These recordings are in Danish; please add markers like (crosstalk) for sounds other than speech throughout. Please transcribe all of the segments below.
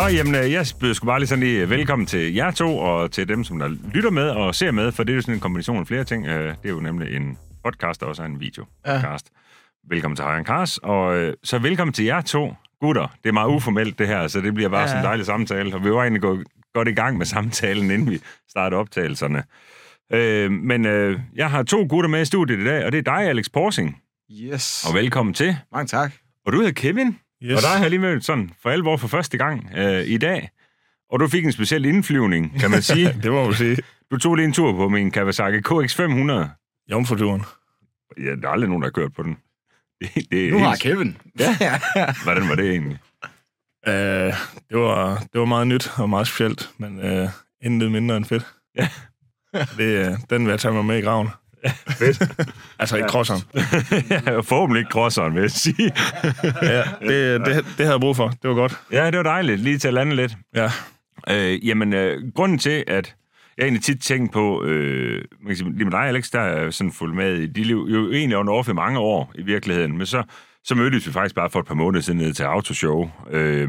Nå, jamen, øh, jeg sgu bare lige sådan lige velkommen til jer to, og til dem, som der lytter med og ser med, for det er jo sådan en kombination af flere ting. Øh, Det er jo nemlig en podcast, og også en video-podcast. Ja. Velkommen til Hejren Kars, og øh, så velkommen til jer to gutter. Det er meget uformelt, det her, så det bliver bare. Ja. sådan en dejlig samtale, og vi var egentlig gået godt i gang med samtalen, inden vi startede optagelserne. Øh, men øh, jeg har to gutter med i studiet i dag, og det er dig, Alex Porsing, Yes. og velkommen til. Mange tak. Og du hedder Kevin, Yes. og dig har jeg lige mødt sådan for alvor for første gang øh, i dag. Og du fik en speciel indflyvning, kan man (laughs) sige. Det må man sige. Du tog lige en tur på min Kawasaki KX500. Jomfruturen. Ja, der er aldrig nogen, der har kørt på den. (laughs) Det, det er Nu har helt- Kevin. Ja. (laughs) Hvordan var det egentlig? Uh, det, var, det var meget nyt og meget specielt, men uh, intet mindre end fedt. Ja. Det, uh, den vil jeg tage mig med i graven. (laughs) Fedt. Altså i crosseren. ja, (laughs) forhåbentlig ikke crosseren, vil jeg sige. (laughs) Ja, det, det, det havde jeg brug for. Det var godt. ja, det var dejligt. Lige til at lande lidt. Ja. Øh, jamen, øh, grunden til, at jeg egentlig tit tænkt på, øh, man kan sige, lige med dig, Alex, der er sådan fuldt med i de liv, jo egentlig on off i mange år i virkeligheden, men så, så mødtes vi faktisk bare for et par måneder siden ned til autoshow. Øh,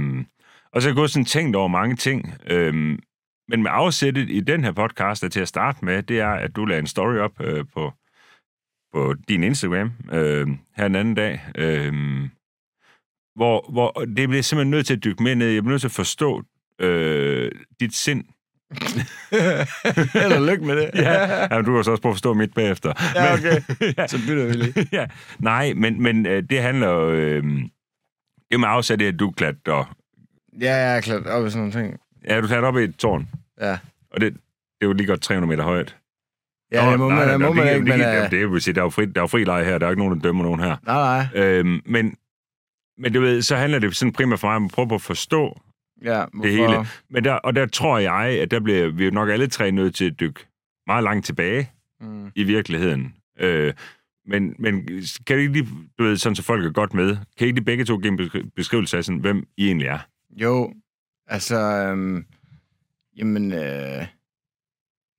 og så har jeg gået sådan tænkt over mange ting. Øh, men med afsættet i den her podcast, der til at starte med, det er, at du lagde en story op øh, på, på din Instagram øh, her en anden dag, øh, hvor, hvor det bliver simpelthen nødt til at dykke med ned. Jeg bliver nødt til at forstå øh, dit sind. (laughs) Og lykke med det. (laughs) Ja, ja du kan så også prøve at forstå mit bagefter. Ja, okay. (laughs) ja, Så bytter vi lige. ja. Nej, men, men øh, det handler jo... Øh, det er med afsat i, at du klatrer... Ja, jeg er klar op i sådan nogle ting. Ja, du klatrer op i et tårn, Ja. og det, det er jo lige godt 300 meter højt. Ja, Nå, det må nej, man, nej, det må det man kan- ikke, det men... øh, Det vil sige, der er jo fri, der er fri leg her. Der er ikke nogen, der dømmer nogen her. Nej, nej. Øhm, men, men du ved, så handler det sådan primært for mig om at prøve på at forstå Ja, hvorfor? det hele. Men der, og der tror jeg, at der bliver vi jo nok alle tre nødt til at dykke meget langt tilbage Mm. i virkeligheden. Øh, men, men kan du ikke lige, du ved, sådan så folk er godt med, kan I ikke lige begge to give en beskri- beskrivelse af, sådan, hvem I egentlig er? Jo, altså... Øhm, jamen... Øh,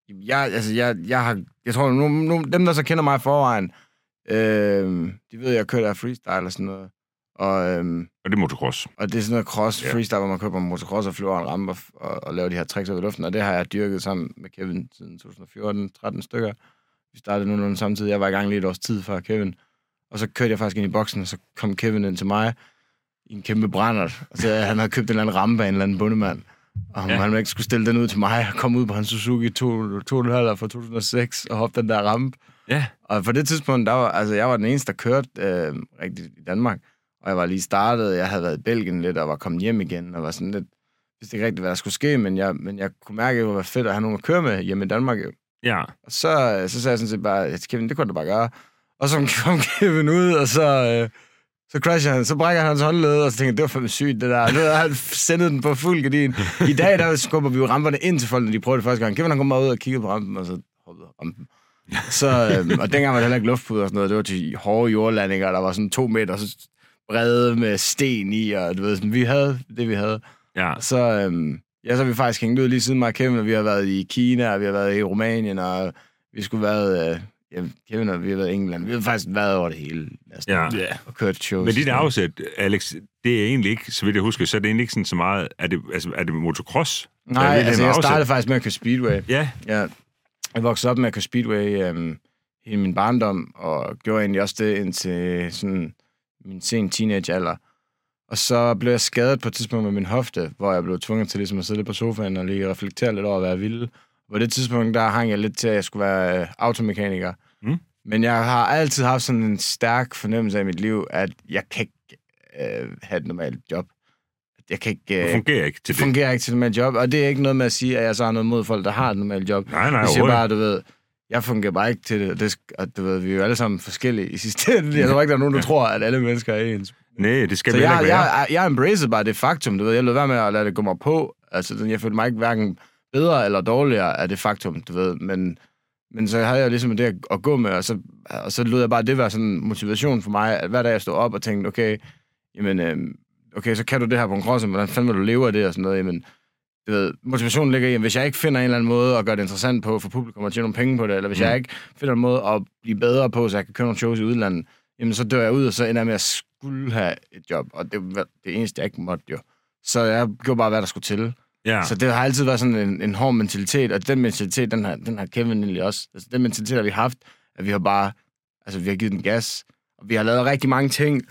jeg, altså, jeg, jeg har... Jeg tror, nu, nu, dem, der så kender mig i forvejen, øh, de ved, at jeg kører der freestyle og sådan noget. Og, øhm, Og det er motocross. Og det er sådan noget cross Ja. freestyle, hvor man kører på en motocross og flyver en rampe og, og, laver de her tricks ud i luften. Og det har jeg dyrket sammen med Kevin siden 2014, 13 stykker. Vi startede nogenlunde samtidig. Jeg var i gang lige et års tid før Kevin. Og så kørte jeg faktisk ind i boksen, og så kom Kevin ind til mig i en kæmpe brændert. Og så han havde købt en eller anden rampe af en eller anden bundemand. Og Ja. han ikke skulle stille den ud til mig, og komme ud på hans Suzuki 2.5 fra 2006 og hoppe den der rampe. Ja. Og på det tidspunkt, der var, altså, jeg var den eneste, der kørte øh, rigtigt i Danmark. Og jeg var lige startet, jeg havde været i Belgien lidt, og var kommet hjem igen, og var sådan lidt, vidste ikke rigtigt, hvad der skulle ske, men jeg, men jeg kunne mærke, at det var fedt at have nogen at køre med hjemme i Danmark. jo. Ja. Og så, så sagde jeg sådan set bare, Kevin, det kunne du bare gøre. Og så kom (laughs) Kevin ud, og så, øh, så crasher han, så brækker han hans håndled, og så tænkte jeg, det var fandme sygt, det der. Nu havde han sendet den på fuld gardin. I dag, der skubber vi jo ramperne ind til folk, når de prøver det første gang. Kevin, han kom bare ud og kiggede på rampen, og så hoppede rampen. Så, øh, og dengang var der heller ikke luftpuder og sådan noget. Det var til hårde jordlandinger, der var sådan to meter så brede med sten i, og du ved, sådan, vi havde det, vi havde. Ja. Så, øhm, ja, så har vi faktisk hængt ud lige siden mig og Kevin, og vi har været i Kina, og vi har været i Rumænien, og vi skulle været, øh, Kevin og vi har været i England. Vi har faktisk været over det hele, næsten, Ja. Ja. og kørt shows. Men dit afsæt, Alex, det er egentlig ikke, så vidt jeg husker, så er det egentlig ikke sådan så meget, er det, altså, er det motocross? Der er Nej, virkelig altså jeg afsæt. startede faktisk med at køre Speedway. Ja, Ja, jeg voksede op med at køre Speedway øhm, hele min barndom, og gjorde egentlig også det indtil sådan min sen teenagealder. Og så blev jeg skadet på et tidspunkt med min hofte, hvor jeg blev tvunget til ligesom at sidde lidt på sofaen og lige reflektere lidt over, hvad jeg ville. På det tidspunkt, der hang jeg lidt til, at jeg skulle være øh, automekaniker. Mm. Men jeg har altid haft sådan en stærk fornemmelse af mit liv, at jeg kan ikke øh, have et normalt job. Jeg kan ikke... det Øh, fungerer ikke til det det. fungerer ikke til et normalt job, og det er ikke noget med at sige, at jeg så har noget mod folk, der har et normalt job. Nej, nej, Jeg siger bare, du ved, jeg fungerer bare ikke til det, og, det, og du ved, vi er jo alle sammen forskellige i sidste ende. Jeg tror ikke, der er nogen, der tror, at alle mennesker er ens. Nej, det skal Så vi jeg, ikke være. jeg, jeg embracer bare det faktum, du ved, jeg lød være med at lade det gå mig på. Altså, jeg følte mig ikke hverken bedre eller dårligere af det faktum, du ved, men, men så havde jeg ligesom det at, gå med, og så, og så lød jeg bare det være sådan en motivation for mig, at hver dag jeg stod op og tænkte, okay, jamen, øhm, okay, så kan du det her på en cross, hvordan fanden vil du leve af det og sådan noget, jamen, du ved, motivationen ligger i, at hvis jeg ikke finder en eller anden måde at gøre det interessant på for publikum og tjene nogle penge på det, eller hvis mm. jeg ikke finder en måde at blive bedre på, så jeg kan køre nogle shows i udlandet, jamen så dør jeg ud, og så ender jeg med at skulle have et job. Og det var det eneste, jeg ikke måtte jo. Så jeg gjorde bare, hvad der skulle til. Ja. Så det har altid været sådan en, en hård mentalitet, og den mentalitet, den har, den har Kevin egentlig også. Altså, den mentalitet har vi haft, at vi har bare, altså vi har givet den gas, og vi har lavet rigtig mange ting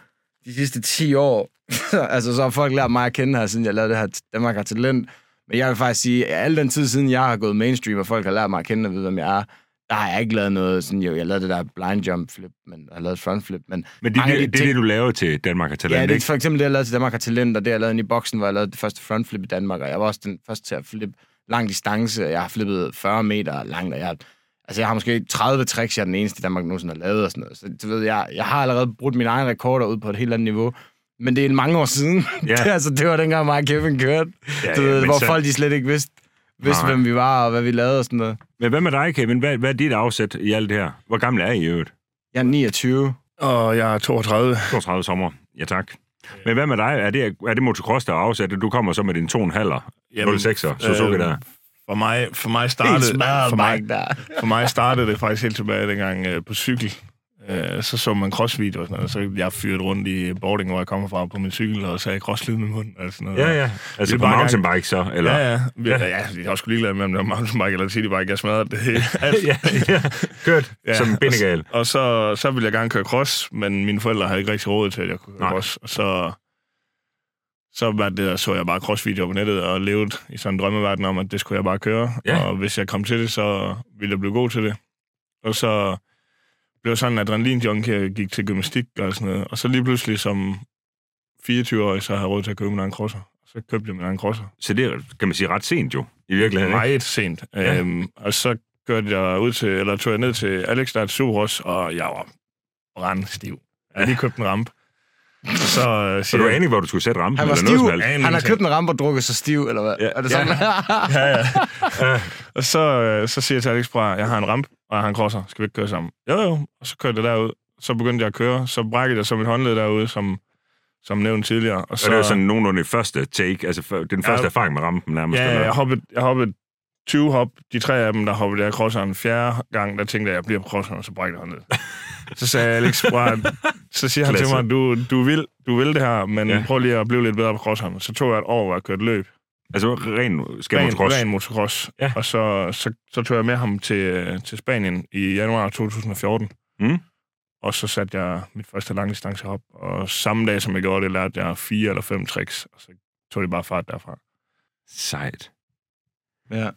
de sidste 10 år. (laughs) altså så har folk lært mig at kende her, siden jeg lavede det her Danmark har talent. Men jeg vil faktisk sige, at al den tid siden jeg har gået mainstream, og folk har lært mig at kende og vide, hvem jeg er, der har jeg ikke lavet noget sådan, jo, jeg lavede det der blind jump flip, men jeg har lavet front flip, men Men det, det, de det er ting- det, du laver til Danmark har Ja, talent, det er for eksempel det, jeg lavede til Danmark har talent, og det, jeg lavede i boksen, hvor jeg lavede det første frontflip i Danmark, og jeg var også den første til at flippe lang distance, jeg har flippet 40 meter langt, og jeg, altså jeg har måske 30 tricks, jeg er den eneste i Danmark nogensinde har lavet og sådan noget. Så du ved, jeg, jeg har allerede brudt mine egne rekorder ud på et helt andet niveau, men det er mange år siden. Ja. (laughs) det, altså, det var dengang mig og Kevin kørte, Ja, du ja, ved, hvor så- folk de slet ikke vidste, vidste Nej. hvem vi var, og hvad vi lavede og sådan noget. Men hvad med dig, Kevin? Hvad, hvad er dit afsæt i alt det her? Hvor gammel er I i øvrigt? Jeg er 29. Og jeg er 32. 32 sommer. Ja, tak. Men hvad med dig? Er det, er det motocross, der er afsat? Du kommer så med din 2,5'er, 06'er, Suzuki der. For mig, for mig startede, for mig, for mig startede det faktisk helt tilbage dengang øh, på cykel. Øh, så så man crossvideo og sådan noget, så jeg fyrede rundt i boarding, hvor jeg kommer fra på min cykel, og sagde crosslyd med munden og sådan noget. Ja, ja. Altså på mountainbike så, eller? Ja, ja. Vi, ja. ja jeg er også ligeglad med, om det var mountainbike eller citybike. Jeg smadrede det (laughs) hele. Ja, ja. Kørt (laughs) ja. som bindegal. Og så, så ville jeg gerne køre cross, men mine forældre havde ikke rigtig råd til, at jeg kunne køre Nej. cross. Og så, så, var det, så jeg bare crossvideoer på nettet og levede i sådan en drømmeverden om, at det skulle jeg bare køre. Ja. Og hvis jeg kom til det, så ville jeg blive god til det. Og så blev sådan en adrenalin-junkie, jeg gik til gymnastik og sådan noget. Og så lige pludselig som 24-årig, så havde jeg råd til at købe min egen crosser. Så købte jeg min egen crosser. Så det er, kan man sige, ret sent jo, i virkeligheden. ikke? Meget sent. Ja. Ja. Øhm, og så kørte jeg ud til, eller tog jeg ned til Alex, der er et Superos, og jeg var brandstiv. Jeg havde lige købt en ramp. Så, øh, (laughs) Så du anede ikke, hvor du skulle sætte rampen? Han var eller noget stiv. Ja, Han har købt en rampe og drukket sig stiv, eller hvad? Ja. Er det sådan? ja, ja. (laughs) Og så, øh, så siger jeg til Alex, bror, jeg har en ramp, og jeg en crosser. Skal vi ikke køre sammen? Jo, jo. Og så kørte jeg derud. Så begyndte jeg at køre. Så brækkede jeg så mit håndled derude, som, som nævnt tidligere. Og Så så, det var sådan nogenlunde første take, altså den første Ja. erfaring med rampen nærmest. Ja, jeg hoppede, jeg hoppede 20 hop. De tre af dem, der hoppede jeg crosseren fjerde gang, der tænkte jeg, at jeg bliver på crosseren, og så brækkede jeg håndled. så sagde Alex, bror, så siger han til Klasse. mig, du, du, vil, du vil det her, men ja. prøv lige at blive lidt bedre på crosseren. Så tog jeg et år, hvor jeg kørte løb. Altså ren skal ren, motocross. ren motocross. Ja. Og så, så, så tog jeg med ham til, til Spanien i januar 2014. Mm. Og så satte jeg mit første langdistance op. Og samme dag, som jeg gjorde det, lærte jeg fire eller fem tricks. Og så tog det bare fart derfra. Sejt. Ja.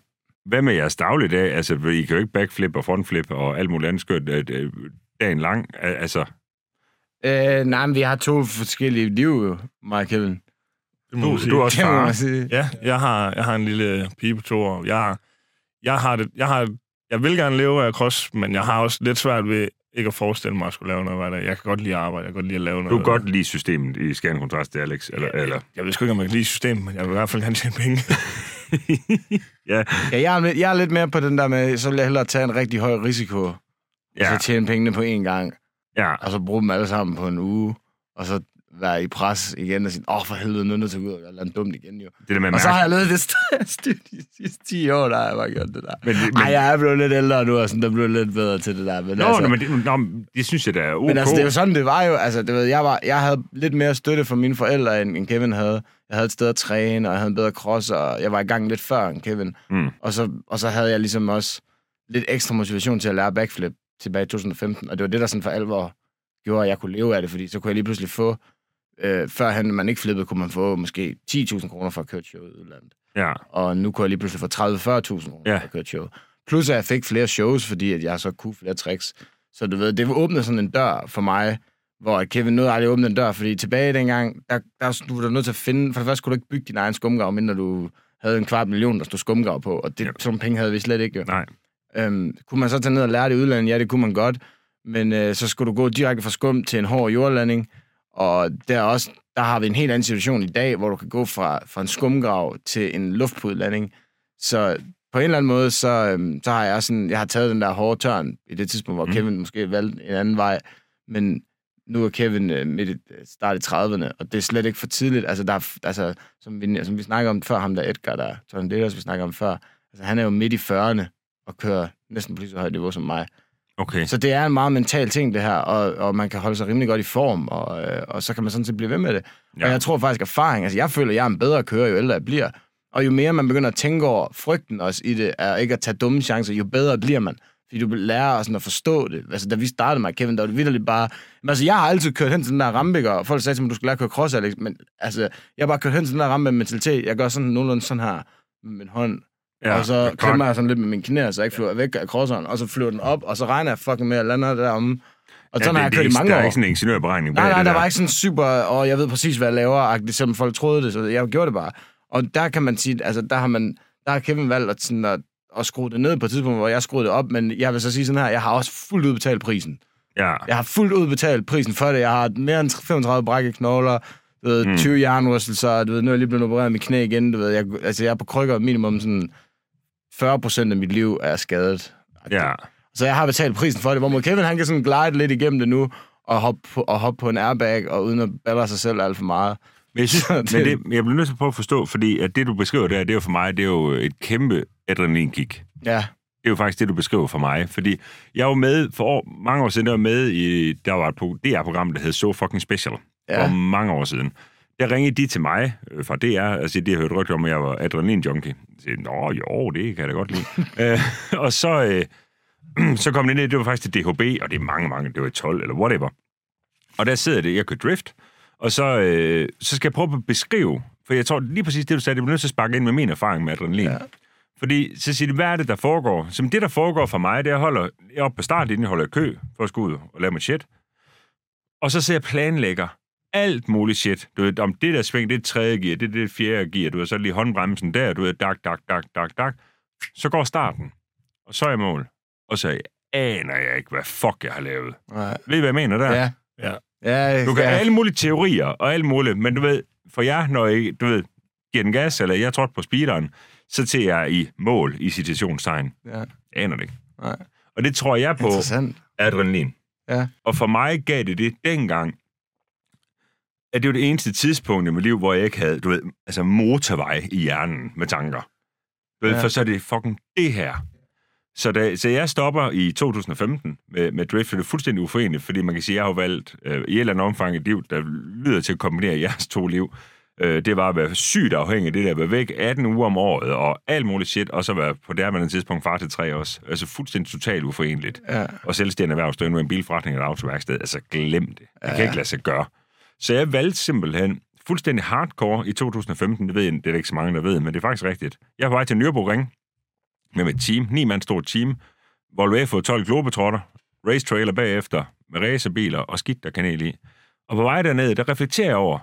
Hvad med jeres dagligdag? Altså, I kan jo ikke backflip og frontflip og alt muligt andet skørt øh, øh, dagen lang. Al- Altså, Øh, nej, men vi har to forskellige liv, jo, mig og Kevin. Det må du, sige. du er også Det må far. sige. Ja, jeg har, jeg har en lille pige på to år. Jeg, jeg, har det, jeg, har, jeg vil gerne leve af cross, men jeg har også lidt svært ved ikke at forestille mig at skulle lave noget hver dag. Jeg kan godt lide at arbejde, jeg kan godt lide at lave noget. Du kan godt lide systemet i skærende kontrast til Alex, eller? Ja, eller? Jeg, ved sgu ikke, om jeg kan lide systemet, men jeg vil i hvert fald gerne tjene penge. (laughs) ja, Ja, jeg er, lidt- jeg er lidt mere på den der med, så vil jeg hellere tage en rigtig høj risiko, ja, og så tjene pengene på én gang, ja. og så bruge dem alle sammen på en uge, og så være i pres igen og sige, åh, oh, for helvede, nu er jeg nødt til at gå ud og gøre noget dumt igen, jo. Det der med Og så har jeg lavet det styrt (laughs) de sidste 10 år, der har jeg bare gjort det der. Men, men, Ej, jeg er blevet lidt ældre nu, og sådan, der blev lidt bedre til det der. Men, Nå, altså, altså, men, det, nå, det synes jeg, der er ok. men altså, det er jo sådan, det var jo. Altså, det ved, jeg, var, jeg havde lidt mere støtte fra mine forældre, end, end Kevin havde. Jeg havde et sted at træne, og jeg havde en bedre cross, og jeg var i gang lidt før end Kevin. Mm. Og, så, og så havde jeg ligesom også lidt ekstra motivation til at lære backflip tilbage i 2015, og det var det, der sådan for alvor gjorde, at jeg kunne leve af det, fordi så kunne jeg lige pludselig få, øh, førhen man ikke flippede, kunne man få måske 10.000 kroner for at køre et show i udlandet. Ja, Og nu kunne jeg lige pludselig få 30-40.000 kroner Ja. for at køre et show. Plus at jeg fik flere shows, fordi at jeg så kunne flere tricks. Så du ved, det åbnede sådan en dør for mig, hvor Kevin nåede aldrig at åbne en dør, fordi tilbage dengang, der, der du var nødt til at finde, for det første skulle du ikke bygge din egen skumgrav, mindre du havde en kvart million, der stod skumgrav på, og det, Ja. sådan penge havde vi slet ikke. Jo. nej. Øhm, kunne man så tage ned og lære det i udlandet? Ja, det kunne man godt. Men øh, så skulle du gå direkte fra skum til en hård jordlanding. Og der, er også, der har vi en helt anden situation i dag, hvor du kan gå fra, fra en skumgrav til en luftpudlanding. Så på en eller anden måde, så, øhm, så har jeg sådan, jeg har taget den der hårde tørn i det tidspunkt, hvor Mm. Kevin måske valgte en anden vej. Men nu er Kevin øh, midt i start i 30'erne, og det er slet ikke for tidligt. Altså, der er, altså som, vi, som vi snakker om før, ham der Edgar, der Tornadoes, vi snakker om før, altså han er jo midt i 40'erne og kører næsten på lige så højt niveau som mig. Okay. Så det er en meget mental ting, det her, og, og man kan holde sig rimelig godt i form, og, øh, og så kan man sådan set blive ved med det. Ja. Og jeg tror faktisk, erfaring, altså jeg føler, at jeg er en bedre kører, jo ældre jeg bliver. Og jo mere man begynder at tænke over frygten også i det, er ikke at tage dumme chancer, jo bedre bliver man. Fordi du lærer sådan at forstå det. Altså, da vi startede med Kevin, der var det vidderligt bare... Men, altså, jeg har altid kørt hen til den der rampe, og folk sagde til mig, du skal lære at køre cross, Alex. Men altså, jeg har bare kørt hen til den der rampe med mentalitet. Jeg gør sådan nogenlunde sådan her med min hånd. Ja, og så klemmer jeg sådan lidt med mine knæer, så jeg ikke flyver væk af crosseren, og så flyver den op, og så regner jeg fucking med, at jeg lander deromme. Og sådan ja, har jeg det, kørt det, i mange der år. er ikke sådan en ingeniørberegning bag Nej, nej, det der der. var ikke sådan super, og jeg ved præcis, hvad jeg laver, selvom folk troede det, så jeg gjorde det bare. Og der kan man sige, altså der har man, der har Kevin valgt at, sådan, at, at skrue det ned på et tidspunkt, hvor jeg skruede det op, men jeg vil så sige sådan her, jeg har også fuldt udbetalt prisen. Ja. Jeg har fuldt udbetalt prisen for det. Jeg har mere end 35 brække knogler, du ved, Mm. 20 jernrystelser, du ved, nu er jeg lige blevet opereret mit knæ igen, du ved, jeg, altså jeg er på krykker minimum sådan 40 procent af mit liv er skadet. ja. Så jeg har betalt prisen for det, hvor Kevin, han kan sådan glide lidt igennem det nu, og hoppe på, og hoppe på en airbag, og uden at baller sig selv alt for meget. Men jeg, synes, (laughs) det... men det, jeg bliver nødt til at prøve at forstå, fordi at det, du beskriver der, det er jo for mig, det er jo et kæmpe adrenalinkick. Ja, Det er jo faktisk det, du beskriver for mig. Fordi jeg var med for år, mange år siden, der var med i, der var et pro- DR-program, der hed So Fucking Special. Ja. For mange år siden. Der ringede de til mig øh, fra DR, altså de har hørt rygter om, at jeg var adrenalin-junkie. Jeg sagde, Nå jo, det kan jeg da godt lide. (laughs) øh, og så, øh, (clears throat) så kom det ind, det var faktisk til DHB, og det er mange, mange, det var i 12 eller whatever. Og der sidder det, jeg kører drift, og så, øh, så skal jeg prøve at beskrive, for jeg tror lige præcis det, du sagde, det bliver nødt til at sparke ind med min erfaring med adrenalin. Ja. Fordi så siger de, hvad er det, der foregår? Som det, der foregår for mig, det er, at jeg holder jeg er oppe på startlinjen, holder i kø for at skulle ud og lave mit shit. Og så ser jeg planlægger alt muligt shit. Du ved, om det der sving, det er tredje gear, det er det fjerde gear, du ved, så lige håndbremsen der, du ved, dak, dak, dak, dak, dak. Så går starten, og så er jeg i mål. Og så aner jeg ikke, hvad fuck jeg har lavet. nej. Ved I, hvad jeg mener der? Ja. Ja. Ja, Du kan ja. have alle mulige teorier og alt muligt, men du ved, for jer, når I, du ved, giver den gas, eller jeg trådte på speederen, så til jeg i mål i citationstegn. ja. Jeg aner det ikke. Nej. Og det tror jeg på adrenalin. Ja. Og for mig gav det det dengang, at det var det eneste tidspunkt i mit liv, hvor jeg ikke havde, du ved, altså motorvej i hjernen med tanker. Du ved, Ja. For så er det fucking det her. Så, da, så jeg stopper i 2015 med, med drift, for det er fuldstændig uforeneligt, fordi man kan sige, at jeg har valgt øh, i et eller andet omfang et liv, der lyder til at kombinere jeres to liv. Øh, det var at være sygt afhængig af det der, at være væk 18 uger om året, og alt muligt shit, og så være på det her tidspunkt far til tre også. Altså fuldstændig totalt uforeneligt Ja. og selvstændig erhvervsdrivende med en bilforretning eller autoværksted. Altså, glem det. Det kan Ja. ikke lade sig gøre. Så jeg valgte simpelthen fuldstændig hardcore i 2015. Det ved jeg, det er der ikke så mange, der ved, men det er faktisk rigtigt. Jeg var på vej til Nürburgring med mit team. Ni mand stort team. Volvo F 12 Globetrotter. Race trailer bagefter med racerbiler og skidt der kanel i. Og på vej dernede, der reflekterer jeg over,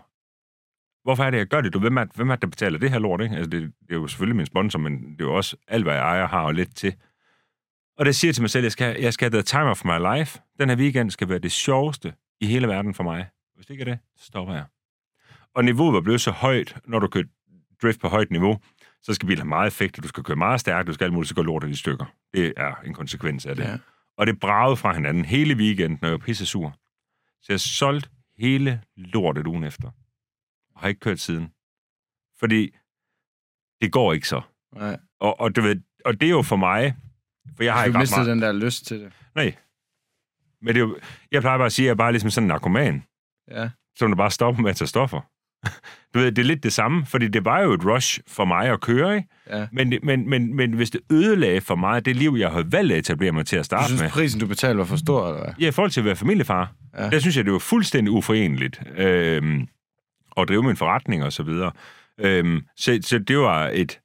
hvorfor er det, jeg gør det? Du, hvem, er, hvem er det, der betaler det her lort? Ikke? Altså, det, det, er jo selvfølgelig min sponsor, men det er jo også alt, hvad jeg ejer, har og lidt til. Og det siger til mig selv, jeg skal, jeg skal have the time of my life. Den her weekend skal være det sjoveste i hele verden for mig. Hvis det ikke er det, så stopper jeg. Og niveauet var blevet så højt, når du kører drift på højt niveau, så skal bilen have meget effekt, og du skal køre meget stærkt, du skal alt muligt, så går lortet i stykker. Det er en konsekvens af det. Ja. Og det bragede fra hinanden hele weekenden, når jeg var pisse sur. Så jeg solgte hele lortet ugen efter. Og har ikke kørt siden. Fordi det går ikke så. Nej. Og, og, du ved, og det er jo for mig, for jeg har Du ikke ret mistede meget. den der lyst til det. Nej. Men det er jo, jeg plejer bare at sige, at jeg er bare ligesom sådan en narkoman, Ja. som der bare stopper med at tage stoffer. (laughs) Du ved, det er lidt det samme, fordi det var jo et rush for mig at køre, ikke? Ja. Men, men, men, men hvis det ødelagde for mig det liv, jeg havde valgt at etablere mig til at Du starte synes, med, prisen, du betalte, var for stor, eller hvad? ja, i forhold til at være familiefar, Ja. der synes jeg, det var fuldstændig uforeneligt øhm, at drive min forretning og så videre. Øhm, så, så det var et,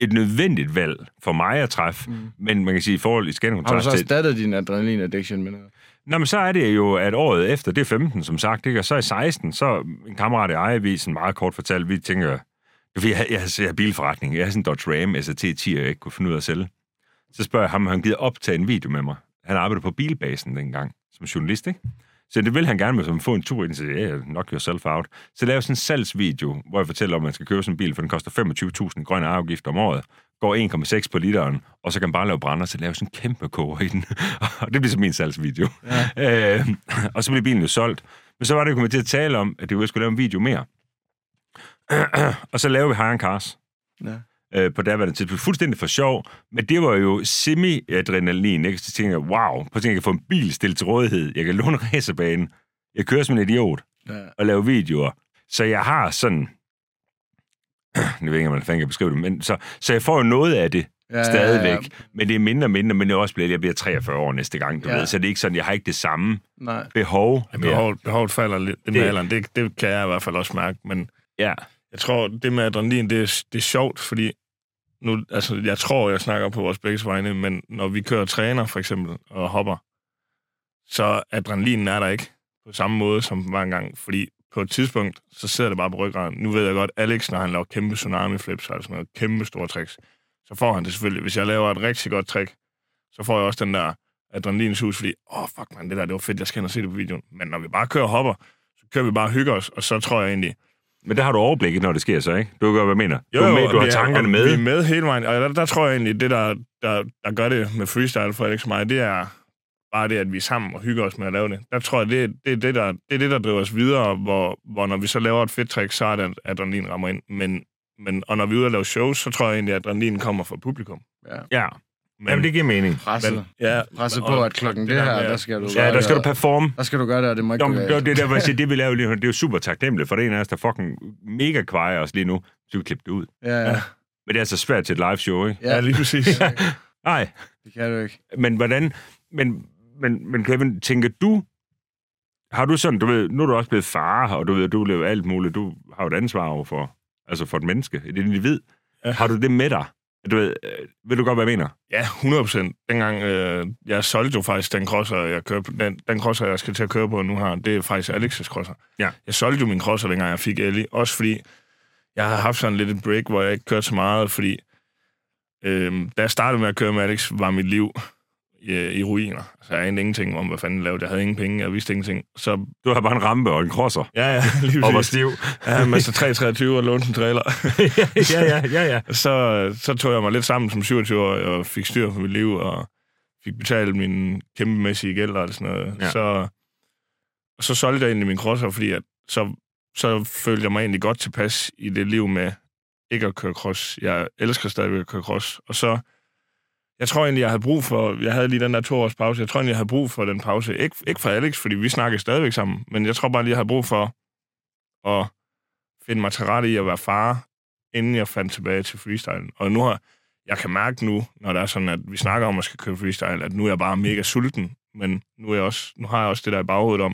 et nødvendigt valg for mig at træffe, Mm. men man kan sige, i forhold til Har du så erstattet din adrenalin-addiction med noget? Nå, men så er det jo, at året efter, det er 15, som sagt, ikke? og så i 16, så en kammerat i ejervisen meget kort fortalt, vi tænker, vi har, fordi, jeg, jeg, jeg har bilforretning, jeg har sådan en Dodge Ram SRT10, jeg ikke kunne finde ud af at sælge. Så spørger jeg ham, om han gider optage en video med mig. Han arbejdede på Bilbasen dengang, som journalist, ikke? Så det vil han gerne med, som få en tur ind, ja, yeah, knock yourself out. Så laver jeg sådan en salgsvideo, hvor jeg fortæller, om man skal købe sådan en bil, for den koster 25.000 grønne afgift om året, går 1,6 på literen, og så kan man bare lave brænder, så laver jeg sådan en kæmpe koger i den. (laughs) og det bliver så min salgsvideo. Ja. Øh, og så blev bilen jo solgt. Men så var det jo kommet til at tale om, at det skulle lave en video mere. (clears throat) og så lavede vi Hire Cars. Ja. Øh, på daværende tidspunkt. Fuldstændig for sjov, men det var jo semi-adrenalin. Ikke? Så tænkte jeg, wow, prøv at jeg kan få en bil stillet til rådighed. Jeg kan låne (laughs) racerbanen. Jeg kører som en idiot Ja. og lave videoer. Så jeg har sådan... (clears throat) Jeg ved ikke, om man fanden kan beskrive det, men så, så jeg får jo noget af det Ja, stadigvæk. Ja, ja. Men det er mindre og mindre, men det er også blevet, jeg bliver 43 år næste gang, du Ja. ved. Så det er ikke sådan, jeg har ikke det samme Nej. behov. Ja, behovet, behovet falder lidt det med Det- alderen. Det, det kan jeg i hvert fald også mærke. Men Ja. jeg tror, det med adrenalin, det er, det er sjovt, fordi nu, altså, jeg tror, jeg snakker på vores begge vegne, men når vi kører træner, for eksempel, og hopper, så adrenalinen er der ikke på samme måde, som den var engang. Fordi på et tidspunkt, så sidder det bare på ryggraden. Nu ved jeg godt, Alex, når han laver kæmpe tsunami flips, altså noget kæmpe store tricks, så får han det selvfølgelig. Hvis jeg laver et rigtig godt trick, så får jeg også den der adrenalinsus, fordi, åh, oh, fuck man, det der, det var fedt, jeg skal hen og se det på videoen. Men når vi bare kører og hopper, så kører vi bare og hygger os, og så tror jeg egentlig, men der har du overblikket, når det sker så, ikke? Du kan godt, hvad jeg mener. du, er med, du har vi er- tankerne med. Vi er med hele vejen, og der, der tror jeg egentlig, det der, der, der gør det med freestyle for Alex og mig, det er bare det, at vi er sammen og hygger os med at lave det. Der tror jeg, det, det, er, det, der, det er det, der driver os videre, hvor, hvor når vi så laver et fedt trick, så er det, at adrenalin rammer ind. Men, men, og når vi er ude og lave shows, så tror jeg egentlig, at adrenalin kommer fra publikum. Ja. Ja, Jamen, det giver mening. Presset. men, ja, Presset og- på, at klokken det der her, med, der skal du Ja, der skal du performe. Der skal du gøre det, og det må ikke Nå, gå men det, det der, hvor jeg siger, (laughs) det vi laver lige nu, det er jo super taknemmeligt, for det er en af os, der fucking mega kvejer os lige nu. Så vi klippe det ud. Ja, ja. Men det er altså svært til et live show, ikke? Ja, lige præcis. (laughs) Nej, Det kan du ikke. men hvordan... Men, men, men Kevin, tænker du... Har du sådan, du ved, nu er du også blevet far, og du ved, du lever alt muligt. Du har jo et ansvar over for, altså for et menneske, et individ. Ja. Har du det med dig? Du ved, øh, ved du godt, hvad jeg mener? Ja, 100 procent. Dengang, øh, jeg solgte jo faktisk den crosser, jeg kører den, den crosser, jeg skal til at køre på nu her, det er faktisk Alex's crosser. Ja. Jeg solgte jo min crosser, dengang jeg fik Ellie, også fordi jeg har haft sådan lidt et break, hvor jeg ikke kørte så meget, fordi øh, da jeg startede med at køre med Alex, var mit liv i, i ruiner. Altså, jeg anede ingenting om, hvad fanden jeg lavede. Jeg havde ingen penge, jeg vidste ingenting. Så Du har bare en rampe og en crosser. ja, ja, (laughs) lige Og var stiv. Ja, Master 323 og lånte en trailer. (laughs) ja, ja, ja, ja. så, så tog jeg mig lidt sammen som 27 år og fik styr på mit liv og fik betalt min kæmpemæssige gæld og sådan noget. Ja. Så, og så solgte jeg egentlig min crosser, fordi at, så, så følte jeg mig egentlig godt tilpas i det liv med ikke at køre cross. Jeg elsker stadigvæk at køre cross. Og så, jeg tror egentlig, jeg havde brug for, jeg havde lige den der to års pause, jeg tror egentlig, jeg havde brug for den pause. Ikke, ikke for Alex, fordi vi snakker stadigvæk sammen, men jeg tror bare lige, jeg havde brug for at finde mig til rette i at være far, inden jeg fandt tilbage til freestyle. Og nu har, jeg kan mærke nu, når det er sådan, at vi snakker om at skal køre freestyle, at nu er jeg bare mega sulten, men nu, er jeg også, nu har jeg også det der i baghovedet om,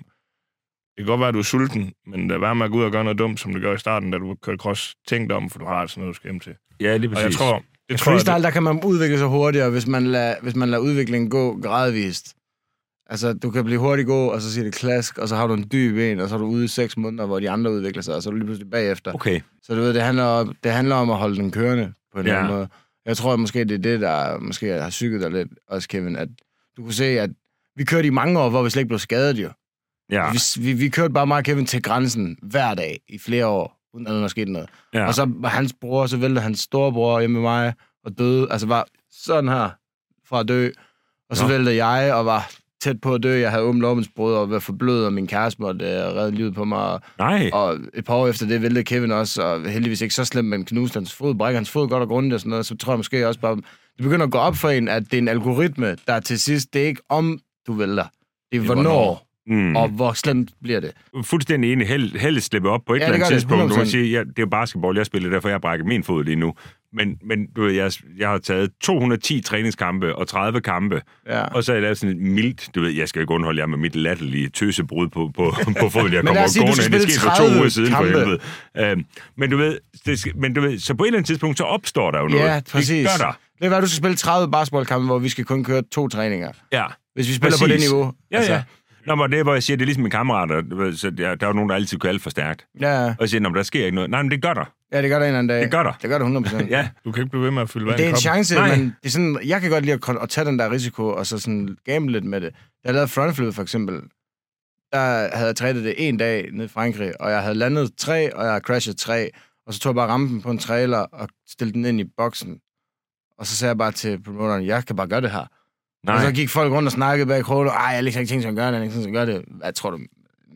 det kan godt være, at du er sulten, men lad være med at gå ud og gøre noget dumt, som du gør i starten, da du kørte cross. Tænk dig om, for du har altså noget, du skal hjem til. Ja, lige Og jeg præcis. tror, det tror jeg, Freestyle, der kan man udvikle sig hurtigere, hvis man lader, hvis man lader udviklingen gå gradvist. Altså, du kan blive hurtigt gå, og så siger det klask, og så har du en dyb en, og så er du ude i seks måneder, hvor de andre udvikler sig, og så er du lige pludselig bagefter. Okay. Så du ved, det handler, om, det handler om at holde den kørende på en Ja. eller anden måde. Jeg tror at måske, det er det, der måske har psyket dig lidt, også Kevin, at du kunne se, at vi kørte i mange år, hvor vi slet ikke blev skadet jo. Ja, Vi, vi, vi kørte bare meget Kevin til grænsen hver dag i flere år, uden at der var sket noget. ja. Og så var hans bror, så væltede hans storebror hjemme med mig og døde. Altså var sådan her fra at dø. Og så Nå. væltede jeg og var tæt på at dø. Jeg havde åbent lovmensbrud og var forblødt, og min kæreste måtte uh, redde livet på mig. Og, Nej. og et par år efter det væltede Kevin også, og heldigvis ikke så slemt, men knuste hans fod, brækker hans fod godt og grundigt og sådan noget. Så tror jeg måske også bare, det begynder at gå op for en, at det er en algoritme, der til sidst, det er ikke om du vælter. Det er er hvornår, hvornår. Mm. og hvor slemt bliver det. fuldstændig enig. Held, heldet slippe op på et Ja, eller det andet gør det, tidspunkt. Du kan 100%. sige, ja, det er jo basketball, jeg spiller, derfor jeg har brækket min fod lige nu. Men, men du ved, jeg, jeg har taget 210 træningskampe og 30 kampe, Ja. og så har jeg lavet sådan et mildt, du ved, jeg skal ikke undholde jer med mit latterlige tøsebrud på, på, på foden, jeg kommer du gående. Det skete for to 30 uger siden, for kampe. helvede. Øhm, men, du ved, det men du ved, så på et eller andet tidspunkt, så opstår der jo noget. Ja, præcis. Det gør der. Det er være, du skal spille 30 basketballkampe, hvor vi skal kun køre to træninger. Ja. Hvis vi spiller på det Præcis. niveau. Ja, altså. ja. Nå, men det er, hvor jeg siger, det er ligesom med kammerater. Så der, der er jo nogen, der altid kører alt for stærkt. Ja, Og jeg siger, "Nå, men der sker ikke noget. Nej, men det gør der. ja, det gør der en eller anden dag. Det gør der. Det gør der 100%. Ja, Du kan ikke blive ved med at fylde vand Det er en chance, Nej. men det er sådan, jeg kan godt lide at, at tage den der risiko, og så sådan gamble lidt med det. Da jeg lavede frontflip for eksempel, der havde jeg trænet det en dag nede i Frankrig, og jeg havde landet tre, og jeg havde crashet tre, og så tog jeg bare rampen på en trailer og stillede den ind i boksen. Og så sagde jeg bare til promoteren, jeg kan bare gøre det her. Nej. Og så gik folk rundt og snakkede bag krogen, ej, jeg har ikke tænkt sig at gøre det, jeg har ikke gøre det. Hvad tror du?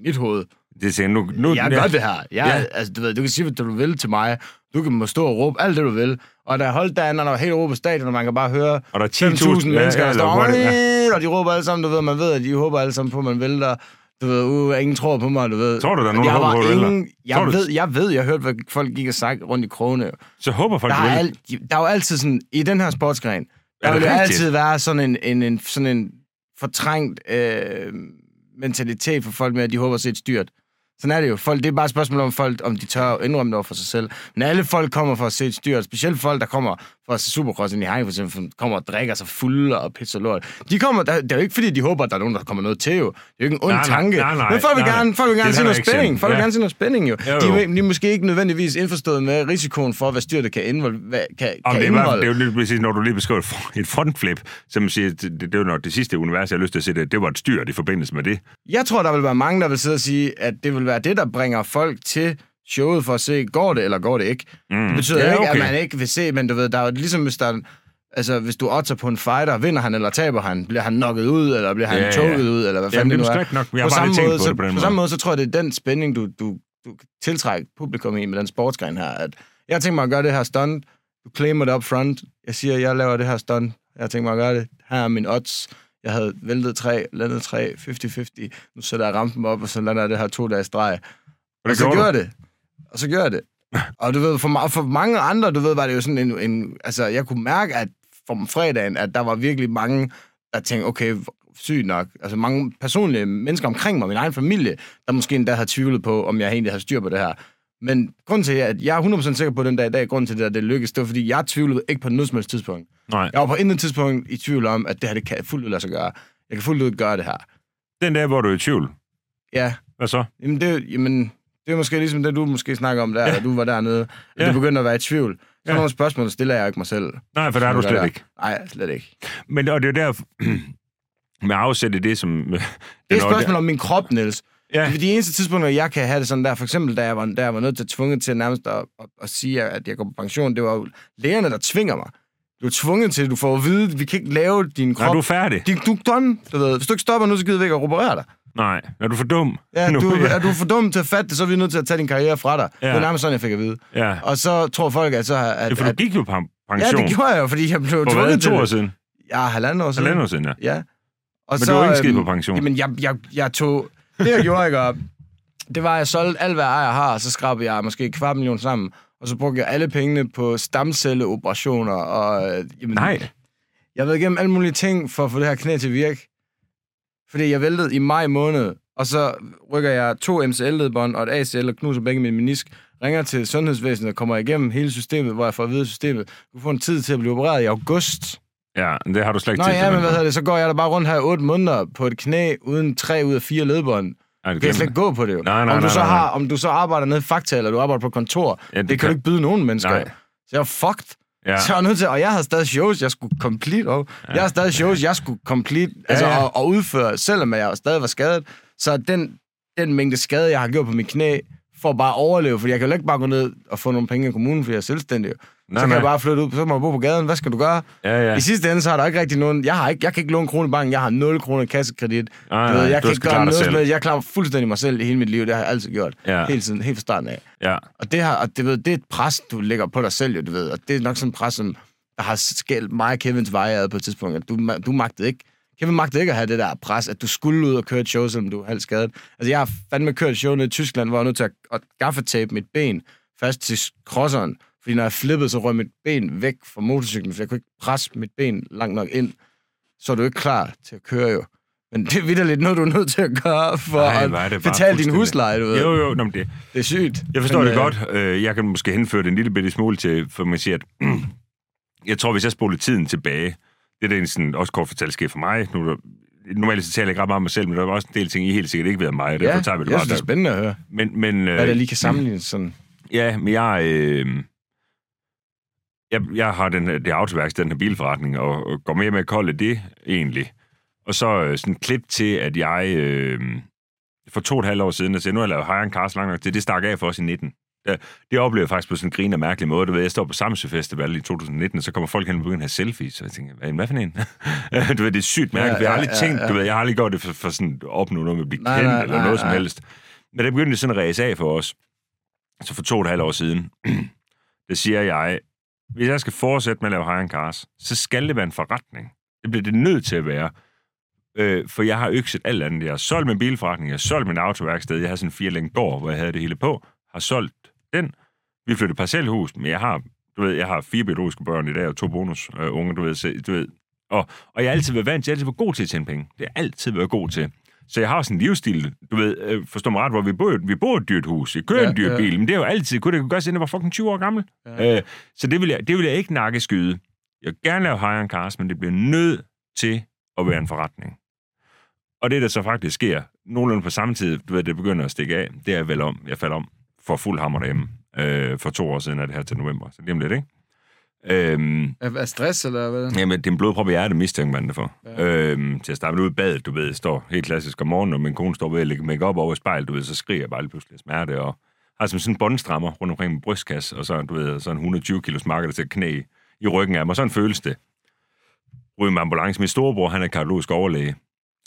Mit hoved. Det siger, nu, nu, Jeg gør det her. Jeg, Ja. ja. altså, du, ved, du kan sige, hvad du vil til mig. Du kan må stå og råbe alt det, du vil. Og der er holdt derinde, og der er helt på stadion, og man kan bare høre Og der er 5.000 10.000 mennesker, der eller står, ja. og de råber alle sammen, du ved, man ved, at de håber alle sammen på, at man vælter. Du ved, uh, ingen tror på mig, du ved. Tror du, der er nogen, der håber på, ingen, Tror jeg du- ved, jeg ved, jeg hørte, hvad folk gik og sagt rundt i krogene. Så håber folk, Der er, vil. alt, der er jo altid sådan, i den her sportsgren, Er det vil jo rigtigt? altid være sådan en, en, en, sådan en fortrængt øh, mentalitet for folk med, at de håber at se et styrt. Sådan er det jo. Folk, det er bare et spørgsmål om folk, om de tør at indrømme det over for sig selv. Men alle folk kommer for at se et styrt. Specielt folk, der kommer for at se Supercross ind i Hegn, for eksempel, kommer og drikker sig fulde og pisser lort. De kommer, der, det er jo ikke fordi, de håber, at der er nogen, der kommer noget til jo. Det er jo ikke en ond Nej, tanke. nej, nej, Men folk vil nej, gerne, folk vil gerne er se noget spænding. Folk vil Ja. gerne se noget spænding jo. Jo, De, jo. er, de er måske ikke nødvendigvis indforstået med risikoen for, hvad styrtet kan, indvolde, hvad, kan, kan det, er bare, indeholde. det er jo lige præcis, når du lige beskriver et fr- et frontflip, som man siger, det, det, det er jo nok det sidste univers, jeg har lyst til at se, det, det var et styrt i forbindelse med det. Jeg tror, der vil være mange, der vil sidde og sige, at det vil være det, der bringer folk til showet for at se, går det eller går det ikke. Mm. Det betyder Ja, ikke, okay. at man ikke vil se, men du ved, der er jo ligesom, hvis der er, altså, hvis du otter på en fighter, vinder han eller taber han? Bliver han knocket ud, eller bliver han Ja, ja, ja. toget ud, eller hvad Jamen, fanden det er det nu er? nok. Jeg har på samme måde, på så, det på den på samme måde, så tror jeg, det er den spænding, du, du, du kan tiltrække publikum i med den sportsgren her. At jeg tænkt mig at gøre det her stunt. Du claimer det up front. Jeg siger, jeg laver det her stunt. Jeg tænkt mig at gøre det. Her er min odds. Jeg havde væltet tre, landet tre, 50-50. Nu sætter jeg rampen op, og så lander jeg det her to dages streg. Og Og så gjorde det. Og så jeg det. Og du ved, for, for mange andre, du ved, var det jo sådan en, en... Altså, jeg kunne mærke, at om fredagen, at der var virkelig mange, der tænkte, okay, sygt nok. Altså mange personlige mennesker omkring mig, min egen familie, der måske endda har tvivlet på, om jeg egentlig har styr på det her. Men grunden til, at jeg er 100% sikker på den dag i dag, grunden til, at det lykkedes, det var, fordi jeg tvivlede ikke på noget som helst tidspunkt. Nej. Jeg var på intet tidspunkt i tvivl om, at det her, det kan fuldt ud lade sig gøre. Jeg kan fuldt ud gøre det her. Den dag, hvor du er i tvivl, Ja, hvad så? Jamen, det, jamen, det er måske ligesom det, du måske snakker om der, ja. da du var dernede. Ja. du begynder at være i tvivl. Så Ja. nogle spørgsmål stiller jeg ikke mig selv. Nej, for der er du slet der. ikke. Nej, slet ikke. Men og det er jo der, (clears throat) med afsæt i det, som... Det er et spørgsmål om min krop, Niels. Ja. Ja. De eneste tidspunkter, jeg kan have det sådan der, for eksempel da jeg var, da jeg var nødt til tvunget til nærmest at, at, at sige, at jeg går på pension, det var jo lægerne, der tvinger mig. Du er tvunget til, du får at vide, at vi kan ikke lave din krop. Nej, du er færdig. Din, du er done, du ved. Hvis du ikke stopper nu, så gider vi ikke at operere dig. Nej, er du for dum? Ja, Nu, du, er du for dum til at fatte det, så er vi nødt til at tage din karriere fra dig. Ja. Ja. Det er nærmest sådan, jeg fik at vide. Ja. Og så tror folk, at så... At, ja, for du at, gik jo på ja, pension. det gjorde jeg jo, fordi jeg blev For hvad, tvunget til to år det. siden? Ja, halvanden år siden. Halvanden år siden, ja. Ja. Og Men du var ikke skide øhm, på pension. Jamen, jeg, jeg, jeg tog... Det, jeg gjorde, ikke, det var, at jeg solgte alt, hvad jeg har, og så skrabede jeg måske kvart million sammen, og så brugte jeg alle pengene på stamcelleoperationer, og... øh, Jamen, Nej. Jeg været igennem alle mulige ting for at få det her knæ til virke. Fordi jeg væltede i maj måned, og så rykker jeg to MCL-ledbånd og et ACL og knuser begge min menisk. Ringer til sundhedsvæsenet og kommer igennem hele systemet, hvor jeg får at vide systemet. Du får en tid til at blive opereret i august. Ja, det har du slet ikke Nå tid til. ja, men hvad hedder det? Så går jeg der bare rundt her i otte måneder på et knæ uden tre ud af fire ledbånd. Det kan glemmer slet ikke gå på det jo. Nej, nej, om, du nej, så nej, nej. Har, om du så arbejder nede i Fakta, eller du arbejder på kontor, Ja, det det, kan kan- du ikke byde nogen mennesker. Nej. Så jeg var fucked. Ja. Så jeg var nødt til, og jeg havde stadig shows, jeg skulle complete, og ja. jeg havde stadig shows, jeg skulle complete, altså ja. Og, og udføre, selvom jeg stadig var skadet. Så den, den mængde skade, jeg har gjort på mit knæ, for bare at overleve, fordi jeg kan jo ikke bare gå ned og få nogle penge i kommunen, fordi jeg er selvstændig. Nej, så kan nej. jeg bare flytte ud, så må jeg bo på gaden. Hvad skal du gøre? Ja, ja. I sidste ende, så har der ikke rigtig nogen... Jeg, har ikke, jeg kan ikke låne krone i banken. Jeg har 0 kroner kassekredit. Nej, nej, jeg kan ikke gøre noget helst. Jeg klarer fuldstændig mig selv i hele mit liv. Det har jeg altid gjort. Ja. Hele tiden, helt fra starten af. Ja. Og det, har, og det, ved, det er et pres, du lægger på dig selv, jo, du ved. Og det er nok sådan et pres, som der har skældt mig og Kevins veje ad på et tidspunkt. At du, du magtede ikke... Kevin magtede ikke at have det der pres, at du skulle ud og køre et show, selvom du er halvt skadet. Altså, jeg har fandme kørt et show nede i Tyskland, hvor jeg var nødt til at, gaffetape mit ben fast til crosseren. Fordi når jeg flippede, så røg mit ben væk fra motorcyklen, for jeg kunne ikke presse mit ben langt nok ind. Så er du ikke klar til at køre jo. Men det er vidderligt noget, du er nødt til at gøre for Nej, at betale din husleje, du ved. Jo, jo, nå, det, Det er sygt. Jeg forstår Men, det øh, godt. Øh, Jeg kan måske henføre det en lille bitte smule til, for man siger, at (clears throat) jeg tror, hvis jeg spoler tiden tilbage, det er det sådan, også kort fortalt sker for mig. Nu, er der- normalt så taler jeg ikke ret meget om mig selv, men der er også en del ting, I helt sikkert ikke ved mig, og derfor Ja, tager vi det jeg bare synes, det er der. spændende at høre, Men, men, hvad der øh, lige kan sammenlignes sådan. ja, men jeg, øh, jeg, jeg har den, det autoværksted, den her bilforretning, og, og går mere med at kolde det egentlig. Og så øh, sådan klip til, at jeg øh, for to og et halvt år siden, altså nu har jeg lavet Hire en Cars lang nok til, det stak af for os i 19. Det, det oplevede jeg faktisk på sådan en grin og mærkelig måde. Du ved, jeg står på Samsø Festival i 2019, og så kommer folk hen og begynder at have selfies, og jeg tænker, hvad, hvad for en? (laughs) du ved, det er sygt mærkeligt. Ja, Ja, jeg har aldrig ja, tænkt, ja. du ved, jeg har aldrig gjort det for, for sådan at opnå noget med at blive Nej, kendt, nej, eller nej, noget som nej. helst. Men der begyndte det sådan at ræse af for os. Så for to og et halvt år siden, (clears throat) der siger jeg, hvis jeg skal fortsætte med at lave high cars, så skal det være en forretning. Det bliver det nødt til at være. Øh, for jeg har økset alt andet. Jeg har solgt min bilforretning, jeg har solgt min autoværksted, jeg har sådan en fire gård, hvor jeg havde det hele på, har solgt den. Vi flyttede parcelhus, men jeg har, du ved, jeg har fire biologiske børn i dag, og to bonus øh, unge, du ved, så, du ved. Og, og jeg har altid været vant til, jeg har altid været god til at tjene penge. Det har jeg altid været god til. Så jeg har sådan en livsstil, du ved, øh, forstå mig ret, hvor vi bor, vi bor et dyrt hus, jeg kører ja, en dyr ja. bil, men det er jo altid, kunne det kunne gøre, siden jeg var fucking 20 år gammel. Ja. Øh, så det vil, jeg, det vil jeg ikke nakkeskyde. Jeg vil gerne lave high cars, men det bliver nødt til at være en forretning. Og det, der så faktisk sker, nogenlunde på samme tid, du ved, det begynder at stikke af, det er vel om, jeg falder om for fuld hammer derhjemme. Øh, for to år siden er det her til november, så lige om lidt, ikke? Øhm, Er, er stress, eller hvad? Jamen, det er en blodprop i hjertet, mistænker man det for. Ja. Øhm, til at starte ud i badet, du ved, jeg står helt klassisk om morgenen, og min kone står ved at lægge make op over spejlet, du ved, så skriger jeg bare lige pludselig smerte, og har som sådan en båndstrammer rundt omkring min brystkasse, og så, du ved, sådan 120 kilos marker, til knæ i, i ryggen af mig. Sådan føles det. Ryger med ambulance. Min storebror, han er kardiologisk overlæge.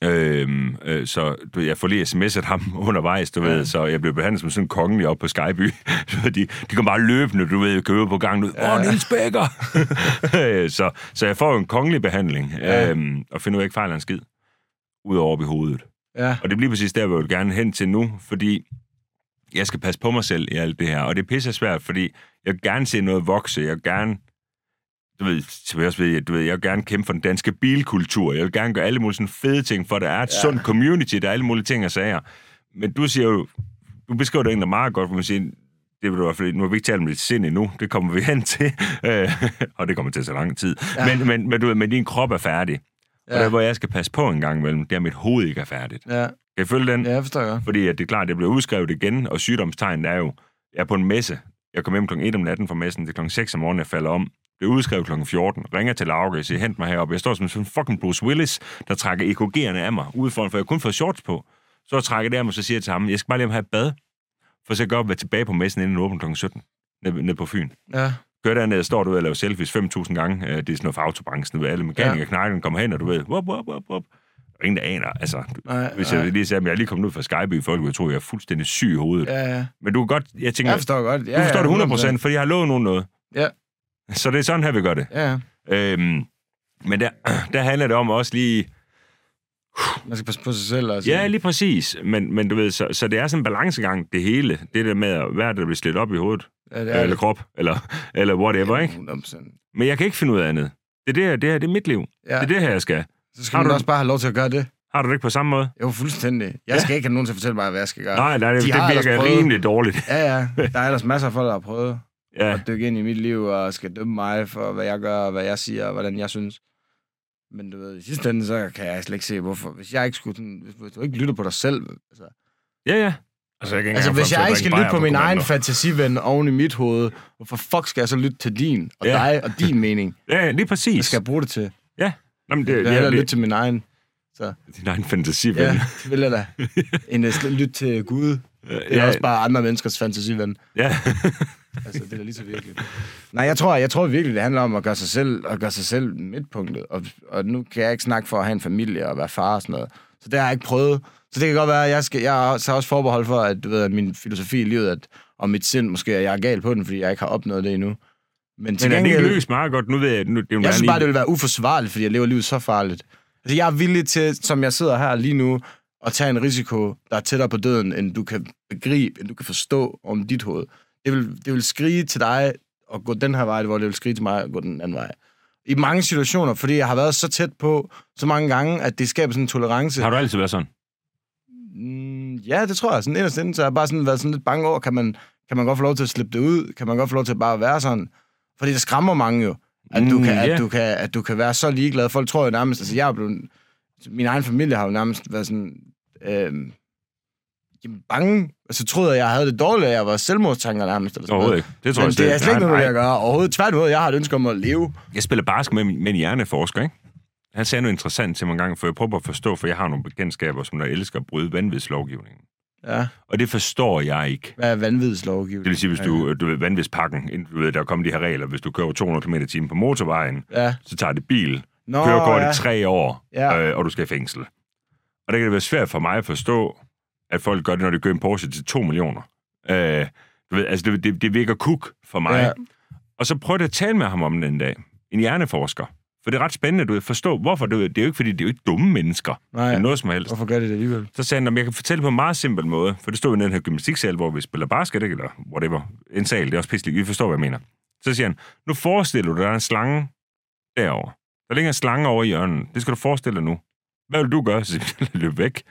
Øhm, øh, så du, jeg får lige sms'et ham (laughs) undervejs, du ja. ved, så jeg blev behandlet som sådan en kongelig op på Skyby. (laughs) De, de kom bare løbende, du ved, købe på gangen ud. Åh, Ja. Niels Bækker! (laughs) Øh, så, så jeg får jo en kongelig behandling, Ja. øhm, og finder ud af ikke fejler en skid. Udover op i hovedet. Ja. Og det bliver præcis der, hvor jeg vil gerne hen til nu, fordi jeg skal passe på mig selv i alt det her. Og det er pisse svært, fordi jeg vil gerne se noget vokse. Jeg vil gerne, du ved, som jeg også ved, du ved, jeg vil gerne kæmpe for den danske bilkultur. Jeg vil gerne gøre alle mulige sådan fede ting, for der er et Ja. sundt community, der er alle mulige ting og sager. Men du siger jo, du beskriver det egentlig meget godt, hvor man siger, det vil du i hvert fald, nu har vi ikke talt om dit sind endnu, det kommer vi hen til, øh, (laughs) og det kommer til tage lang tid. Ja. Men, men, men, du ved, men din krop er færdig. Ja. Og der, hvor jeg skal passe på en gang imellem, det er, at mit hoved ikke er færdigt. Ja, Kan I følge den? ja jeg forstår godt. Fordi at det er klart, det bliver udskrevet igen, og sygdomstegn er jo, jeg er på en messe. Jeg kommer hjem kl. 1 om natten fra messen, det er kl. 6 om morgenen, jeg falder om. Det er udskrevet kl. 14. Ringer til Lauke, siger, hent mig heroppe. Jeg står som sådan en fucking Bruce Willis, der trækker EKG'erne af mig udefra, for jeg har kun fået shorts på. Så jeg trækker det af mig, så siger jeg til ham, jeg skal bare lige have et bad, for så jeg godt være tilbage på messen, inden den åbner kl. 17, nede, nede på Fyn. Ja, Gør dernede, står du og laver selfies 5.000 gange. Øh, Det er sådan noget for autobranchen, ved, alle mekanikere, ja. knækken kommer hen, og du ved, wop, wop, wop, wop. Der er ingen, der aner, altså. nej, Hvis nej. jeg lige sagde, at jeg er lige kommet ud fra Skyby, folk vil tro, at jeg er fuldstændig syg i hovedet. Ja. Ja. Men du kan godt, jeg tænker, Jeg forstår godt. Ja, du forstår ja, det 100 procent, fordi jeg har lovet nogen noget. Ja. Så det er sådan her, vi gør det. Ja, ja. Øhm, men der, (clears throat) der handler det om også lige... Man skal passe på sig selv. Altså. Ja, lige præcis. Men, men du ved, så, så det er sådan en balancegang, det hele. Det der med, hvad er der bliver slidt op i hovedet? ja det Ja, er eller det. krop, eller, eller whatever, ikke? 100%. Men jeg kan ikke finde ud af andet. Det er det her, det her det er mit liv. Ja. Det er det her, jeg skal. Så skal Har man du- også bare have lov til at gøre det. Har du det ikke på samme måde? Jo, fuldstændig. Jeg skal ikke have nogen til at fortælle mig, hvad jeg skal gøre. Nej, nej, det, De det virker rimelig dårligt. Ja, ja. Der er ellers masser af folk, der har prøvet Ja, at dykke ind i mit liv og skal dømme mig for, hvad jeg gør, og hvad jeg siger, og hvordan jeg synes. Men du ved, i sidste ende, så kan jeg slet ikke se, hvorfor. Hvis jeg ikke skulle sådan, hvis, du ikke lytter på dig selv, altså, ja, ja. Altså, jeg kan ikke altså hvis jeg ikke skal lytte på min egen fantasiven oven i mit hoved, hvorfor fuck skal jeg så lytte til din, og Ja. dig, og din mening? (laughs) Ja, lige Hvad præcis. skal jeg bruge det til? Nå, men Jeg det, vil ja, hellere lytte det, til min egen. Så, din egen fantasi, ven. ja, det vil jeg da. (laughs) End at lytte til Gud. Det er ja, også bare andre menneskers fantasiven. ja. (laughs) Altså, det er lige så virkeligt. Nej, jeg tror, jeg tror virkelig, det handler om at gøre sig selv, at gøre sig selv midtpunktet. Og, og nu kan jeg ikke snakke for at have en familie og være far og sådan noget. Så det har jeg ikke prøvet. Så det kan godt være, at jeg, skal, jeg har også- forbehold for, at, du ved, at min filosofi i livet, at, og mit sind måske, at jeg er gal på den, fordi jeg ikke har opnået det endnu. Men til Men er det ikke gengæld, løst meget godt? Nu ved jeg, nu, det er jeg synes lige- bare, det ville være uforsvarligt, fordi jeg lever livet så farligt. Altså, jeg er villig til, som jeg sidder her lige nu, at tage en risiko, der er tættere på døden, end du kan begribe, end du kan forstå om dit hoved. Det vil, det vil skrige til dig at gå den her vej, hvor det vil skrige til mig at gå den anden vej. I mange situationer, fordi jeg har været så tæt på så mange gange, at det skaber sådan en tolerance. Har du altid været sådan? Mm, ja, det tror jeg. Sådan inderst inde, så har jeg bare sådan været sådan lidt bange over, kan man, kan man godt få lov til at slippe det ud? Kan man godt få lov til at bare være sådan? Fordi det skræmmer mange jo, at, du, Mm, kan, ja. at, du, kan, at du kan være så ligeglad. Folk tror jo nærmest, altså jeg er blevet, min egen familie har jo nærmest været sådan, øh, jamen, bange. Altså troede jeg, jeg havde det dårligt, at jeg var selvmordstanker nærmest. Eller sådan noget. Overhovedet ikke. Det tror Men jeg det er slet ikke noget, jeg gør overhovedet. Tværtimod, jeg har et ønske om at leve. Jeg spiller basket med, min- med en hjerneforsker, ikke? Han sagde noget interessant til mig en gang, for jeg prøver at forstå, for jeg har nogle bekendtskaber, som der elsker at bryde vanvidslovgivningen. Ja, Og det forstår jeg ikke. hvad er vanvidslovgivning? Det vil sige, hvis du, du ved, vanvidspakken, du ved, der er kommet de her regler, hvis du kører over 200 km i timen på motorvejen, Ja. så tager det bil, Nå, kører går ja. tre år, Ja. øh, og du skal i fængsel. Og det kan det være svært for mig at forstå, at folk gør det, når de kører en Porsche til 2 millioner. Øh, du ved, altså, det, det, det virker kuk for mig. Ja. Og så prøvede jeg at tale med ham om den en dag. En hjerneforsker. For det er ret spændende, du ved, forstå, hvorfor. Du ved, det er jo ikke, fordi det er jo ikke dumme mennesker. Nej. Eller noget som helst. Hvorfor gør de det alligevel? Så sagde han, at jeg kan fortælle på en meget simpel måde, for det stod i den her gymnastiksal, hvor vi spiller basket, ikke? eller whatever. En sal, det er også pisselig. I forstår, hvad jeg mener. Så siger han, nu forestiller du dig, der er en slange derovre. Der ligger en slange over i hjørnet. Det skal du forestille dig nu. Hvad vil du gøre? Så (laughs) løb væk.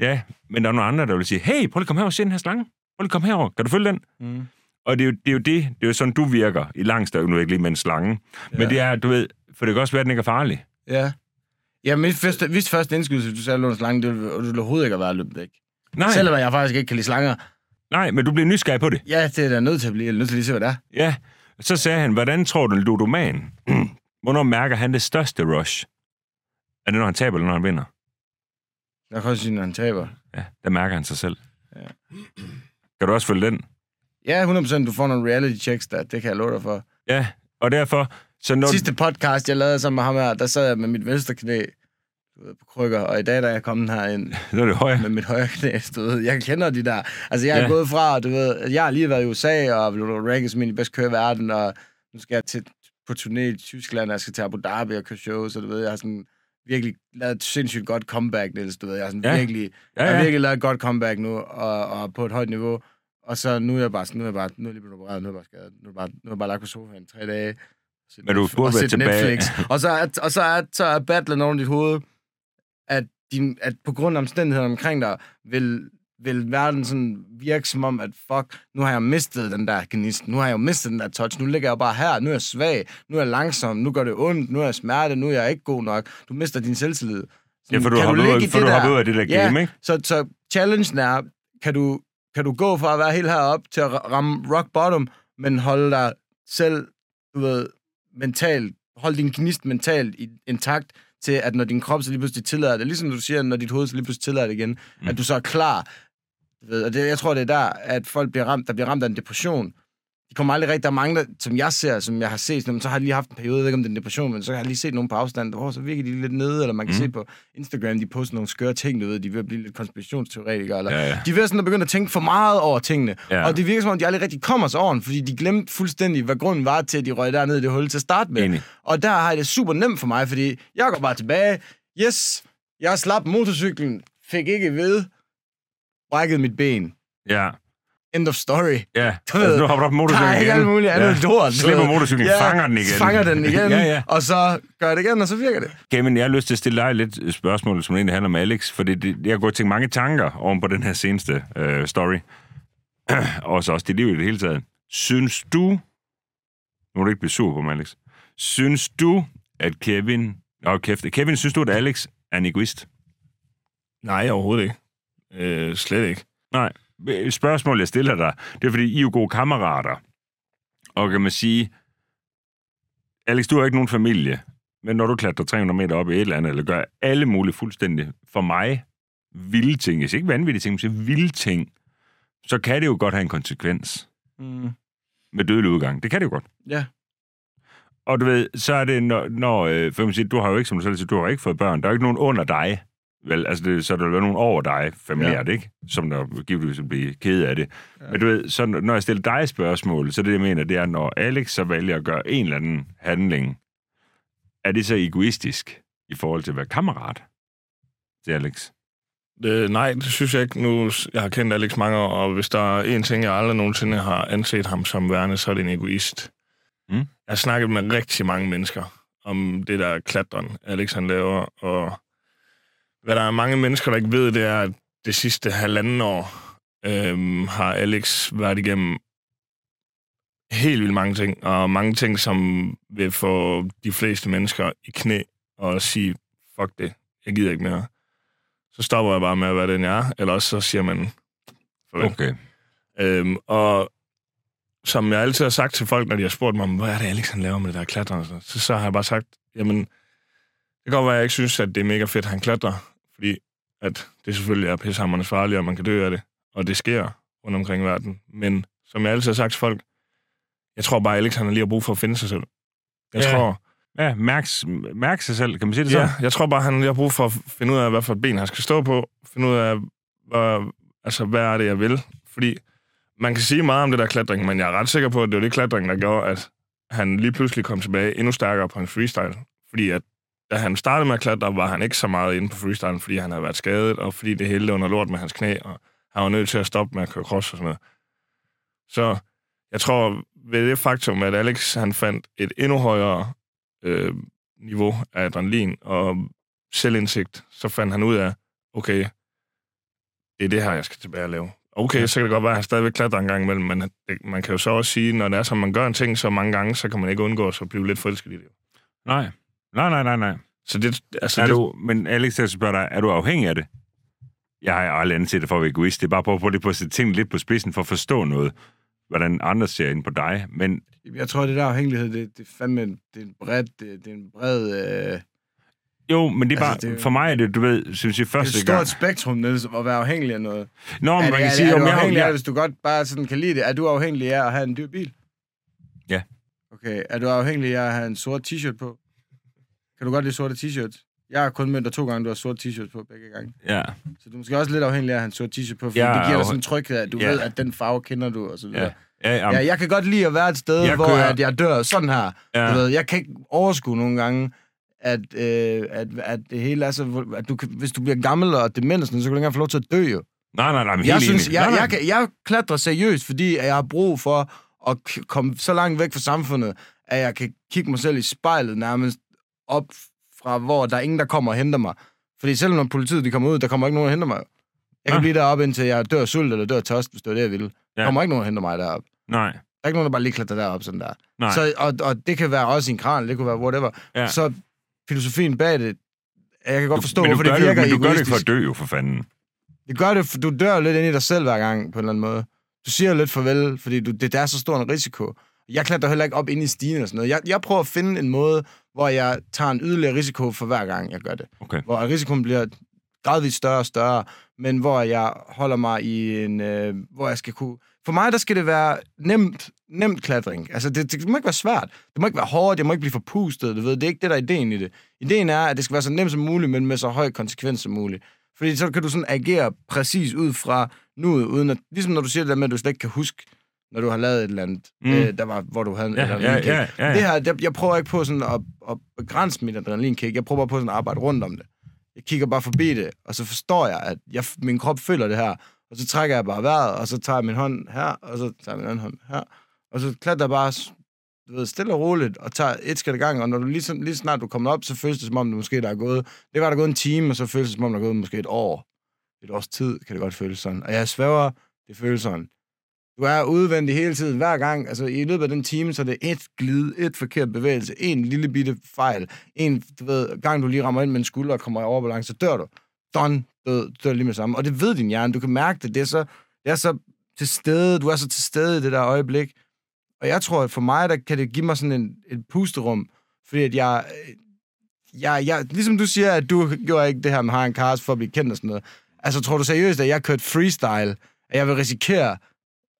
Ja, men der er nogle andre, der vil sige, hey, prøv lige at komme her og se den her slange. Prøv lige at komme herover. Kan du følge den? Mm. Og det er, jo, det er jo det, det er jo sådan, du virker i lang større, nu jeg ikke lige med en slange. Ja. Men det er, du ved, for det kan også være, at den ikke er farlig. Ja. Ja, mit første, mit første indskydelse, hvis du sagde, at du slange, det ville, det ville overhovedet ikke have været løbet væk. Nej, Selvom jeg faktisk ikke kan lide slanger. nej, men du bliver nysgerrig på det. Ja, det er da nødt til at blive. Jeg er nødt til lige at se, hvad det er. Ja, så sagde han, hvordan tror du, en ludoman, (clears throat) hvornår mærker han det største rush? Er det, når han taber, eller når han vinder? Jeg kan også sige, når han taber. Ja, der mærker han sig selv. Ja. Kan du også følge den? Ja, 100% du får nogle reality checks der. Det kan jeg love dig for. Ja, og derfor... Så når, Sidste podcast, jeg lavede sammen med ham her, der sad jeg med mit venstre knæ på krykker, og i dag, da jeg kom her ind (laughs) så er det højere. med mit højre knæ, du ved, jeg kender de der. Altså, jeg er Ja. gået fra, du ved, jeg har lige været i USA, og blevet ranket som en af de bedste kører i verden, og nu skal jeg til, på turné i Tyskland, og jeg skal til Abu Dhabi og køre shows, og du ved, jeg har sådan virkelig lavet et sindssygt godt comeback, Niels, du ved, jeg har sådan Ja. virkelig, Ja, jeg har ja. virkelig lavet et godt comeback nu, og, og på et højt niveau, og så nu er jeg bare sådan, nu er jeg bare, nu er jeg lige blevet opereret, nu er jeg bare skadet, nu er jeg bare, nu er jeg bare lagt på sofaen tre dage, Men du burde og være tilbage. Netflix. og så er, og så er, så er battlen over dit hoved, at, din, at på grund af omstændighederne omkring dig, vil, vil verden sådan virke som om, at fuck, nu har jeg mistet den der gnist, nu har jeg jo mistet den der touch, nu ligger jeg bare her, nu er jeg svag, nu er jeg langsom, nu gør det ondt, nu er jeg smerte, nu er jeg ikke god nok. Du mister din selvtillid. Ja, for du har hoppet ud, for du der? ud af det der Ja. game, ikke? Så, så challengen er, kan du, kan du gå fra at være helt heroppe til at ramme rock bottom, men holde dig selv, du ved, mentalt, holde din gnist mentalt intakt, til at når din krop så lige pludselig tillader det, ligesom du siger, når dit hoved så lige pludselig tillader det igen, mm. at du så er klar. Du ved, og det, jeg tror, det er der, at folk bliver ramt, der bliver ramt af en depression. De kommer aldrig rigtig, der er mange, der, som jeg ser, som jeg har set, så har jeg lige haft en periode, jeg ved ikke om det er en depression, men så har jeg lige set nogen på afstand, hvor så virker de lidt nede, eller man kan Mm. se på Instagram, de poster nogle skøre ting, du ved, de er ved at blive lidt konspirationsteoretikere, eller Ja, ja. de er ved sådan at begynde at tænke for meget over tingene. Ja. Og det virker som om, de aldrig rigtig kommer sig over fordi de glemte fuldstændig, hvad grunden var til, at de røg derned i det hul til at starte med. Enig. Og der har jeg det super nemt for mig, fordi jeg går bare tilbage. Yes, jeg slap motorcyklen, fik ikke ved, brækket mit ben. Ja, End of story. ja. (laughs) Du ved, Altså, nu hopper du op på Der motorcyklen er ikke igen. alt muligt andet ja. lort. Slipper motorcyklen, fanger den igen. Fanger den igen, Ja, ja. og så gør det igen, og så virker det. Kevin, jeg har lyst til at stille dig lidt spørgsmål, som egentlig handler om Alex, for det, det, jeg har gået til mange tanker oven på den her seneste øh, story. (clears throat) og så også dit liv i det hele taget. Synes du, nu må du ikke blive sur på mig, Alex, synes du, at Kevin, Nå, kæft, Kevin, synes du, at Alex er en egoist? Nej, overhovedet ikke. Øh, slet ikke. Nej. Spørgsmål, jeg stiller dig, det er, fordi I er jo gode kammerater. Og kan man sige, Alex, du har ikke nogen familie, men når du klatrer 300 meter op i et eller andet, eller gør alle mulige fuldstændig, for mig, vilde ting, hvis ikke vanvittige ting, men siger vilde ting, så kan det jo godt have en konsekvens Mm. med dødelig udgang. Det kan det jo godt. Ja. Og du ved, så er det, når, når øh, for man siger, du har jo ikke, som du selv siger, du har ikke fået børn. Der er jo ikke nogen under dig. Vel, altså det, så er der jo nogen over dig, familiært, ja. ikke? Som der givetvis vil blive ked af det. Ja. Men du ved, så når jeg stiller dig spørgsmål, så det, jeg mener, det er, når Alex så vælger at gøre en eller anden handling, er det så egoistisk i forhold til at være kammerat til Alex? Øh, nej, det synes jeg ikke. Nu, jeg har kendt Alex mange år, og hvis der er en ting, jeg aldrig nogensinde har anset ham som værende, så er det en egoist. Mm. Jeg har snakket med rigtig mange mennesker om det der klatren, Alex han laver, og hvad der er mange mennesker, der ikke ved, det er, at det sidste halvanden år øhm, har Alex været igennem helt vildt mange ting, og mange ting, som vil få de fleste mennesker i knæ og sige, fuck det, jeg gider ikke mere. Så stopper jeg bare med at være den, jeg er, eller også så siger man, farvel. Okay. Øhm, og som jeg altid har sagt til folk, når de har spurgt mig, hvad er det, Alex han laver med det der klatre, og sådan noget, så, så har jeg bare sagt, jamen, det kan godt være, at jeg ikke synes, at det er mega fedt, han klatrer, fordi at det selvfølgelig er pissehammerende farligt, og man kan dø af det, og det sker rundt omkring i verden. Men som jeg altid har sagt til folk, jeg tror bare, Alex han har lige har brug for at finde sig selv. Jeg Ja. tror, Ja, mærk, mærk sig selv, kan man sige det så? Ja, jeg tror bare, han lige har brug for at finde ud af, hvad for et ben han skal stå på. Finde ud af, hvad, altså, hvad er det, jeg vil. Fordi man kan sige meget om det der klatring, men jeg er ret sikker på, at det var det klatring, der gjorde, at han lige pludselig kom tilbage endnu stærkere på en freestyle. Fordi at da han startede med at klatre, var han ikke så meget inde på freestyle, fordi han havde været skadet, og fordi det hele under lort med hans knæ, og han var nødt til at stoppe med at køre cross og sådan noget. Så jeg tror, ved det faktum, at Alex han fandt et endnu højere øh, niveau af adrenalin og selvindsigt, så fandt han ud af, okay, det er det her, jeg skal tilbage og lave. Okay, så kan det godt være, at han stadigvæk klatrer en gang imellem, men man kan jo så også sige, når det er så, man gør en ting så mange gange, så kan man ikke undgå at blive lidt forelsket i det. Nej. Nej, nej, nej, nej. Så det, altså, Er det, du, men Alex, jeg spørger dig, er du afhængig af det? Jeg har aldrig anset det for at være egoist. Det er bare på at få det på at sætte tingene lidt på spidsen for at forstå noget, hvordan andre ser ind på dig. Men Jeg tror, det der afhængighed, det, det er fandme det er en bred... Det, det er en bred øh, jo, men det er bare, Altså, det er for mig er det, du ved, synes jeg det er første et gang. stort spektrum, Niels, at være afhængig af noget. Nå, men er, man det, kan er, sige, er, om du jeg, afhængig af, jeg, hvis du godt bare sådan kan lide det? Er du afhængig af at have en dyr bil? Ja. Okay. Er du afhængig af at have en sort t-shirt på? Kan du godt lide sorte t-shirts? Jeg har kun mødt dig to gange, du har sort t-shirt på begge gange. ja, Så du er måske også lidt afhængig af at have en sort t-shirt på, fordi Jeg det er giver dig sådan en tryghed, at du Ja. ved, at den farve kender du, og så videre. ja, ja, ja, Ja, jeg kan godt lide at være et sted, Jeg hvor kører- at jeg dør sådan her. ja. Du ved, jeg kan ikke overskue nogle gange, at, øh, at, at det hele er så... At du hvis du bliver gammel og demens, så kan du ikke engang få lov til at dø, jo. Nej, nej, nej, men Jeg helt synes, enig. jeg, Nej, nej. jeg, kan, jeg klatrer seriøst, fordi jeg har brug for at komme så langt væk fra samfundet, at jeg kan kigge mig selv i spejlet nærmest op fra, hvor der er ingen, der kommer og henter mig. Fordi selvom når politiet de kommer ud, der kommer ikke nogen og henter mig. Jeg kan Ah. blive deroppe, indtil jeg dør sult eller dør tørst, hvis det var det, jeg ville. Der Ja. kommer ikke nogen og henter mig deroppe. Nej, Der er ikke nogen, der bare lige klatrer derop sådan der. nej. Så, og, og det kan være også i en kran, det kunne være whatever. Ja. Så filosofien bag det, jeg kan godt forstå, du hvorfor det virker men du gør det ikke for at dø, jo, for fanden. Det gør det, for du dør lidt ind i dig selv hver gang, på en eller anden måde. Du siger lidt farvel, fordi du, det, det er så stor en risiko. Jeg klatrer heller ikke op ind i stigen og sådan noget. Jeg, jeg prøver at finde en måde, hvor jeg tager en yderligere risiko for hver gang, jeg gør det. Okay. Hvor risikoen bliver gradvist større og større, men hvor jeg holder mig i en... Øh, hvor jeg skal kunne... For mig, der skal det være nemt, nemt klatring. Altså, det, det må ikke være svært. Det må ikke være hårdt, jeg må ikke blive forpustet, du ved. Det er ikke det, der er ideen i det. Ideen er, at det skal være så nemt som muligt, men med så høj konsekvens som muligt. Fordi så kan du sådan agere præcis ud fra nuet, uden at... Ligesom når du siger det der med, at du slet ikke kan huske, når du har lavet et eller andet, Mm. øh, der var, hvor du havde en Ja, ja, ja, ja, ja. Det her, der, jeg prøver ikke på sådan at, at begrænse mit adrenalinkick. Jeg prøver bare på sådan at arbejde rundt om det. Jeg kigger bare forbi det, og så forstår jeg, at jeg, min krop føler det her. Og så trækker jeg bare vejret, og så tager jeg min hånd her, og så tager jeg min anden hånd her. Og så klatrer jeg bare du ved, stille og roligt, og tager et skridt ad gangen. Og når du lige, så- lige snart du kommer op, så føles det som om, det måske der er gået... Det var der gået en time, og så føles det som om, der er gået måske et år. Et års tid kan det godt føles sådan. Og jeg svæver, det føles sådan. Du er udvendig hele tiden, hver gang. Altså, i løbet af den time, så er det et glid, et forkert bevægelse, en lille bitte fejl. En, du ved, gang du lige rammer ind med en skulder og kommer i overbalance, så dør du. Done. Død, dør lige med samme. Og det ved din hjerne. Du kan mærke det. Det er så, det er så til stede. Du er så til stede i det der øjeblik. Og jeg tror, at for mig, der kan det give mig sådan en, et pusterum. Fordi at jeg, øh, jeg, jeg... Ligesom du siger, at du gjorde ikke det her med Harren Kars for at blive kendt og sådan noget. Altså, tror du seriøst, at jeg kørte freestyle, at jeg vil risikere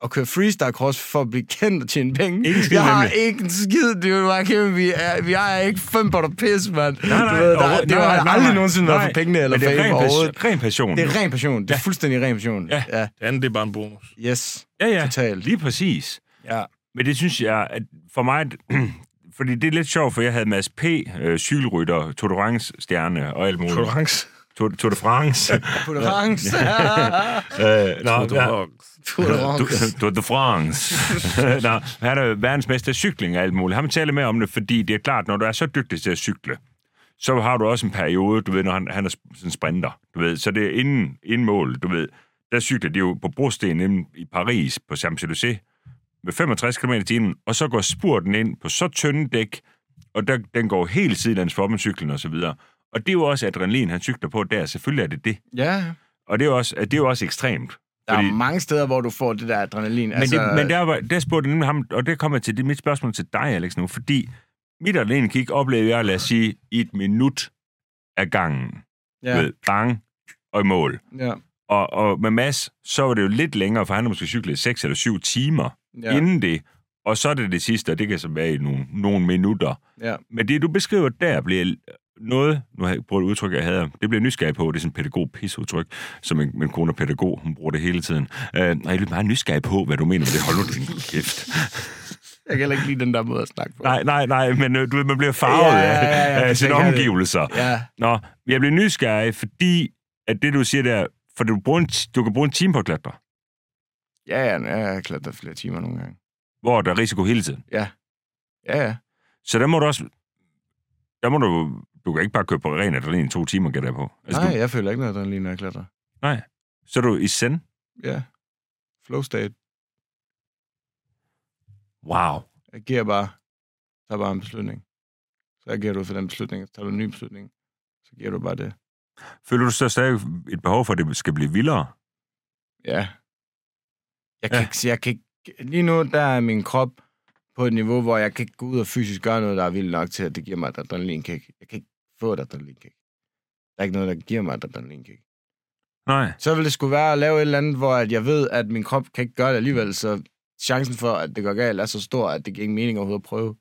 at køre freestyle cross for at blive kendt og tjene penge? Ikke skid, jeg har nemlig. ikke en skid, det er bare kæmpe, vi er, vi er ikke fem på der pis, mand. Nej, nej, du ved, der, overhovedet- det nej, har nej, nej, aldrig nej. nogensinde været Nej, for pengene eller Men det er fame ren, overhovedet. pas- ren passion. Det er ren passion. Det er Ja. fuldstændig ren passion. Ja. ja. det andet, det er bare en bonus. Yes. ja, ja. Totalt. Lige præcis. Ja. Men det synes jeg, at for mig... (clears throat) Fordi det er lidt sjovt, for jeg havde Mads P., øh, cykelrytter, Tour de France stjerne og alt muligt. Tolerance. Tour, Tour de France. Tolerance. øh, nå, ja, Tolerance. Du- Tour de France. Nå, han er verdensmester i cykling og alt muligt. Han taler med om det, fordi det er klart, når du er så dygtig til at cykle, så har du også en periode, du ved, når han, han er sådan en sprinter, du ved, så det er inden, inden mål, du ved, der cykler de jo på brosten inde i Paris på Champs-Élysées med 65 km i timen, og så går spurten ind på så tynde dæk, og der, den går helt sidelands for med cyklen og så videre. Og det er jo også adrenalin, han cykler på der. Selvfølgelig er det det. Ja, Og det er jo også, det er jo også ekstremt. der Fordi- er mange steder, hvor du får det der adrenalin. Men, altså, det, men der, var, der spurgte nemlig ham, og det kommer til det mit spørgsmål til dig, Alex, nu, fordi mit adrenalin kick oplevede jeg, lad os sige, i et minut af gangen. Ja. Ved bang og i mål. ja, Og, og med Mads, så var det jo lidt længere, for han har måske cyklet 6 eller 7 timer ja, inden det. Og så er det det sidste, og det kan så være i nogle, nogle minutter. ja. Men det, du beskriver der, bliver noget, nu har jeg brugt et udtryk, jeg havde, det bliver nysgerrig på, det er sådan et pædagog-pis-udtryk, som min, min kone er pædagog, hun bruger det hele tiden. Uh, og jeg er lidt meget nysgerrig på, hvad du mener med det. Hold nu din kæft. Jeg kan heller ikke lide den der måde at snakke på. Nej, nej, nej, men øh, du ved, man bliver farvet Ja, ja, ja, ja, af, sine det. omgivelser. Ja, Nå, jeg bliver nysgerrig, fordi at det, du siger der, for du, bruger en, du kan bruge en time på at klatre, ja, ja, jeg har klatret flere timer nogle gange. hvor der er risiko hele tiden. Ja, ja. Så der må du også... Der må du... Du kan ikke bare køre på ren adrenalin i to timer, gætter jeg på. Altså, Nej, Du, jeg føler ikke noget adrenalin, når jeg klatrer. nej. Så er du i send. Ja. Flow state. Wow. Jeg giver bare, tager bare en beslutning. Så giver du for den beslutning, så tager du en ny beslutning. Så giver du bare det. Føler du så stadig et behov for, at det skal blive vildere? Ja. Jeg kan, ja. ikke, jeg kan ikke, lige nu, der er min krop på et niveau, hvor jeg kan ikke gå ud og fysisk gøre noget, der er vildt nok til, at det giver mig et adrenalinkick. Jeg kan ikke få adrenalinkick. Der er ikke noget, der giver mig adrenalinkick. Nej. Så vil det skulle være at lave et eller andet, hvor at jeg ved, at min krop kan ikke gøre det alligevel, så chancen for, at det går galt, er så stor, at det giver ingen mening overhovedet at prøve.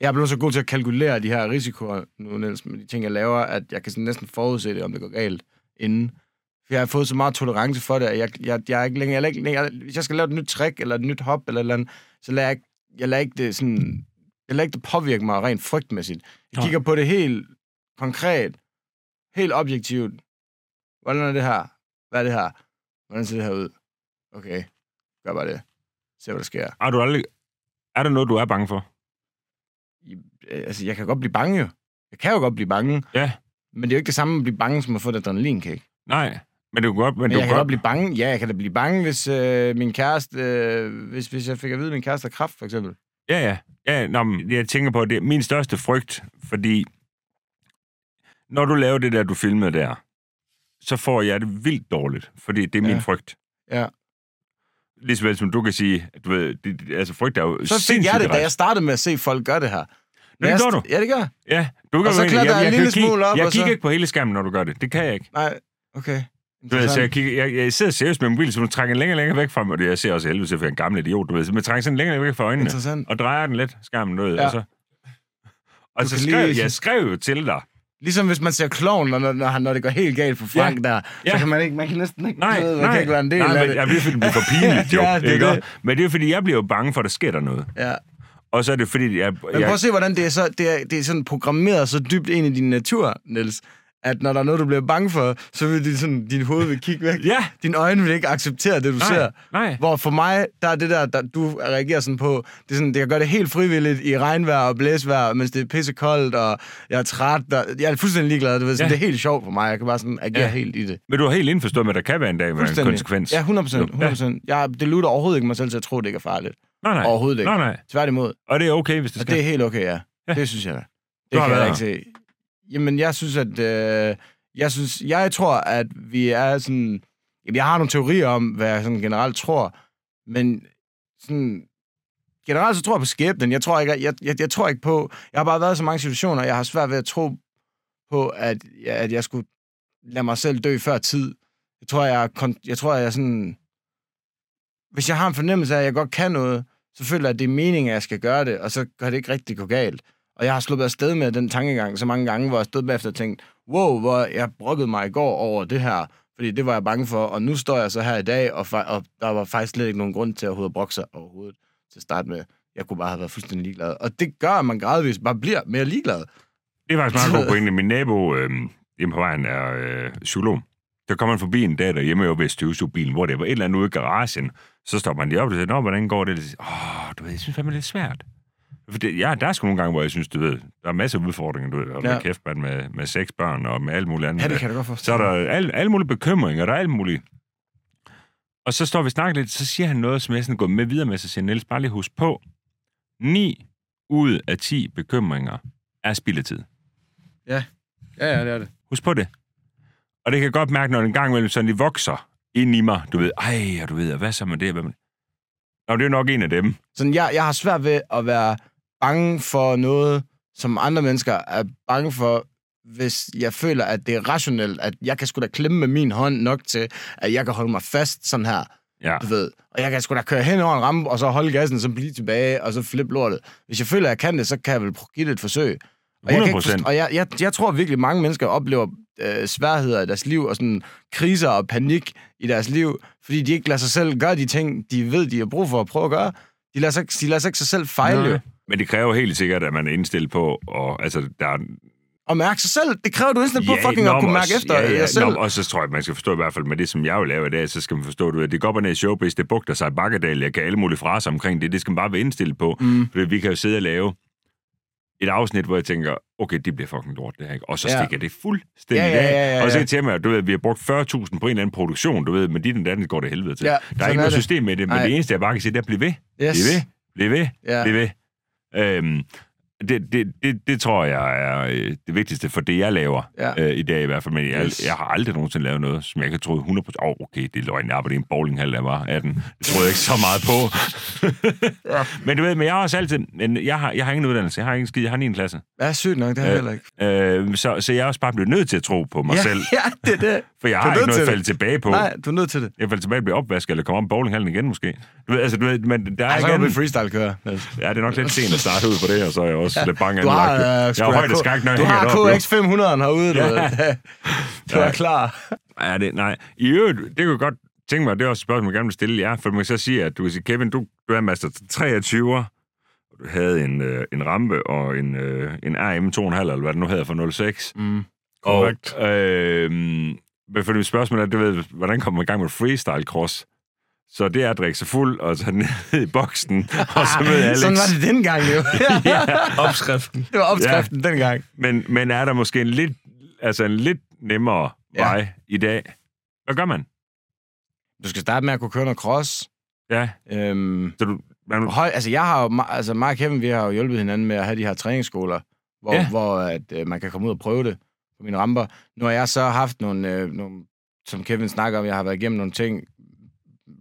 Jeg er blevet så god til at kalkulere de her risikoer nu, Niels, med de ting, jeg laver, at jeg kan sådan næsten forudse det, om det går galt inden. For jeg har fået så meget tolerance for det, at jeg, jeg, jeg er ikke længere, jeg er ikke længere, hvis jeg skal lave et nyt trick, eller et nyt hop, eller et eller andet, så lader jeg, jeg lader ikke det sådan, jeg lader ikke det påvirke mig rent frygtmæssigt. Jeg kigger på det helt konkret, helt objektivt. Hvordan er det her? Hvad er det her? Hvordan ser det her ud? Okay, gør bare det. Se, hvad der sker. Er, du aldrig... er der noget, du er bange for? I- øh, Altså, jeg kan godt blive bange jo. Jeg kan jo godt blive bange. Ja. Men det er jo ikke det samme at blive bange, som at få et adrenalinkick. Nej. Men du kan godt... Men, Men du jeg kan godt... godt blive bange. Ja, jeg kan da blive bange, hvis øh, min kæreste... Øh, hvis, hvis jeg fik at vide, at min kæreste har kræft, for eksempel. Ja, ja. ja nå, men jeg tænker på, det er min største frygt, fordi når du laver det der, du filmede der, så får jeg det vildt dårligt, fordi det er min Ja. frygt. Ja. Ligeså vel som du kan sige, at du ved, det, altså frygt er jo Så fik jeg det, da jeg startede med at se folk gøre det her. Nå, det Jeg gør du. Ja, det gør jeg. Ja, du kan Og så jo- klatrer jeg en lille smule op, Jeg så- kigger ikke på hele skærmen, når du gør det. Det kan jeg ikke. Nej, okay. Du ved, så jeg, kigger, jeg, jeg sidder seriøst med mobilen, så du trækker den længere og længere væk fra mig. Jeg ser også helvede til, for jeg er en gammel idiot, du ved. Så man trækker sådan længere væk fra øjnene, Interessant. og drejer den lidt, skærmen ud, Ja. og så... Og Du så skrev lige- jeg skrev jo til dig. Ligesom hvis man ser kloven, når, når, han- når det går helt galt for Frank ja. der, Ja. så kan man ikke, man kan næsten ikke, Nej, du ved, man nej, kan ikke være en del nej, af men det. jeg bliver, fordi det bliver for (laughs) pinligt, jo. Ja, det er ikke? det. Men det er fordi, jeg bliver jo bange for, at der sker der noget. Ja. Og så er det fordi, jeg... Men prøv jeg at se, hvordan det er, så, det er, det er sådan programmeret så dybt ind i din natur, Niels, at når der er noget, du bliver bange for, så vil din, sådan, din hoved vil kigge væk. ja, Dine øjne vil ikke acceptere det, du nej, ser. nej. Hvor for mig, der er det der, der du reagerer sådan på, det, er sådan, det kan gøre det helt frivilligt i regnvejr og blæsvejr, mens det er pissekoldt, og jeg er træt. Der, jeg er fuldstændig ligeglad. Du ved, sådan, Ja. Det er helt sjovt for mig. Jeg kan bare sådan agere Ja. ja. helt i det. Men du har helt indforstået med, at der kan være en dag med en Fuldstændig. konsekvens. Ja, 100 procent. Jo, 100 procent. Jeg, det lutter overhovedet ikke mig selv til at tro, det ikke er farligt. Nej, nej. Overhovedet ikke. Nej, nej. Tværtimod. Og det er okay, hvis det Og skal. det er helt okay, ja. Ja. ja. Det synes jeg da. Du Det har kan jeg været ikke se. Jamen, jeg synes, at... Øh, jeg, synes, jeg tror, at vi er sådan... Jamen, jeg har nogle teorier om, hvad jeg sådan generelt tror, men sådan... Generelt så tror jeg på skæbnen. Jeg tror ikke, jeg, jeg, jeg tror ikke på... Jeg har bare været i så mange situationer, jeg har svært ved at tro på, at, at jeg skulle lade mig selv dø før tid. Jeg tror, jeg, jeg tror, jeg sådan... Hvis jeg har en fornemmelse af, at jeg godt kan noget, så føler jeg, at det er meningen, at jeg skal gøre det, og så kan det ikke rigtig gå galt. Og jeg har sluppet afsted med den tankegang så mange gange, hvor jeg stod bagefter og tænkte, wow, hvor jeg brokkede mig i går over det her, fordi det var jeg bange for, og nu står jeg så her i dag, og, og der var faktisk slet ikke nogen grund til at overhovedet brokke sig overhovedet til at starte med. Jeg kunne bare have været fuldstændig ligeglad. Og det gør, at man gradvist bare bliver mere ligeglad. Det er faktisk meget god pointe. Min nabo øh, hjemme på vejen er øh, psykolog. Der kommer han forbi en dag derhjemme jo ved støvsugbilen, hvor det var et eller andet ude i garagen. Så stopper man lige op og siger, Nå, hvordan går det? Åh, du ved, jeg synes fandme, det er svært. For det, ja, der er sgu nogle gange, hvor jeg synes, du ved, der er masser af udfordringer, du ved, og Ja. ja. kæft, man, med, med seks børn og med alt muligt andet. Ja, det kan da godt Så forstå. er der alle, alle mulige bekymringer, der er alt muligt. Og så står vi og snakker lidt, så siger han noget, som jeg sådan går med videre med, så siger Niels, bare lige husk på, 9 ud af 10 bekymringer er spildetid. Ja, ja, det er det. Husk på det. Og det kan jeg godt mærke, når en gang imellem sådan de vokser ind i mig. Du ved, ej, og du ved, og hvad så med det? Hvad med det? Nå, det er nok en af dem. Sådan, jeg, jeg har svært ved at være bange for noget, som andre mennesker er bange for, hvis jeg føler, at det er rationelt, at jeg kan sgu da klemme med min hånd nok til, at jeg kan holde mig fast sådan her, Ja. du ved. Og jeg kan sgu da køre hen over en ramme, og så holde gassen, så blive tilbage, og så flippe lortet. Hvis jeg føler, at jeg kan det, så kan jeg vel give det et forsøg. Og jeg, kan 100%. forstå, og jeg, jeg, jeg tror virkelig, mange mennesker oplever øh, sværheder i deres liv, og sådan kriser og panik i deres liv, fordi de ikke lader sig selv gøre de ting, de ved, de har brug for at prøve at gøre. De lader sig, de lader sig ikke sig selv fejle. Nej. Men det kræver helt sikkert, at man er indstillet på, og altså, der er... Og mærke sig selv. Det kræver du indstillet på fucking at kunne mærke også- efter ja, ja, jer selv. Nå, og så tror jeg, man skal forstå i hvert fald med det, som jeg vil lave i dag, så skal man forstå, du ved, det går op og ned i showbiz, det bugter sig i bakkedal, jeg kan alle mulige fraser omkring det, det skal man bare være indstillet på. Mm. For vi kan jo sidde og lave et afsnit, hvor jeg tænker, okay, det bliver fucking lort, det her, ikke? Og så Ja. stikker det fuldstændig Ja, ja, ja, ja, af. Og så ja. til mig, du ved, vi har brugt 40.000 på en eller anden produktion, du ved, men dit og datten går det helvede til. Ja, der er ikke noget det. system med det, men Nej. det eneste, jeg bare kan sige, det er, bliv ved, Yes. bliv ved, bliv ved, Ja. bliv ved. Øhm, det, det, det, det tror jeg er øh, det vigtigste for det, jeg laver Ja. øh, i dag i hvert fald. Men jeg, Yes. jeg har aldrig nogensinde lavet noget, som jeg kan tro 100%. Åh, oh, okay, det er løgn. Jeg arbejdede i en bowlinghal, jeg var 18. Det troede jeg ikke så meget på. (laughs) men du ved, men jeg har også altid... Men jeg har, jeg har ingen uddannelse. Jeg har ingen skid. Jeg har 9. klasse. Ja, sygt nok, det har jeg heller ikke. Øh, så, så jeg er også bare blevet nødt til at tro på mig ja, selv. ja, det er det. (laughs) For jeg har ikke noget at falde tilbage på. Nej, du er nødt til det. Jeg falder tilbage og bliver opvasket, eller kommer om bowlinghallen igen måske. Du ved, altså, du ved, men der er Ej, så ikke kan freestyle kører. Ja, det er nok lidt sent at starte ud på det, og så er jeg også lidt bange Du har, anlagt. uh, jeg har højt skak, når jeg du hænger har det op, jo. KX 500 herude, du Ja. ved. (laughs) Du er Ja. klar. Ja, det, nej. I øvrigt, det kunne jeg godt tænke mig, det er også et spørgsmål, jeg gerne vil stille jer, for man kan så sige, at du kan sige, Kevin, du, du er master 23'er, og du havde en, øh, en rampe og en, øh, en RM 2,5, eller hvad det nu hedder for 06. Mm. Korrekt. Og, øh, men for det spørgsmål er, du ved, hvordan kommer man i gang med freestyle cross? Så det er at drikke sig fuld og tage ned i boksen, og så med (laughs) Alex. Sådan var det dengang, jo. (laughs) ja. Opskriften. Det var opskriften ja. dengang. men, men er der måske en lidt, altså en lidt nemmere Ja. vej i dag? Hvad gør man? Du skal starte med at kunne køre noget cross. Ja, Øhm, så du... Man, høj, altså, jeg har jo, altså, mig og Kevin, vi har jo hjulpet hinanden med at have de her træningsskoler, hvor, ja. hvor at, øh, man kan komme ud og prøve det på mine ramper. Nu har jeg så haft nogle, øh, nogle, som Kevin snakker om, jeg har været igennem nogle ting,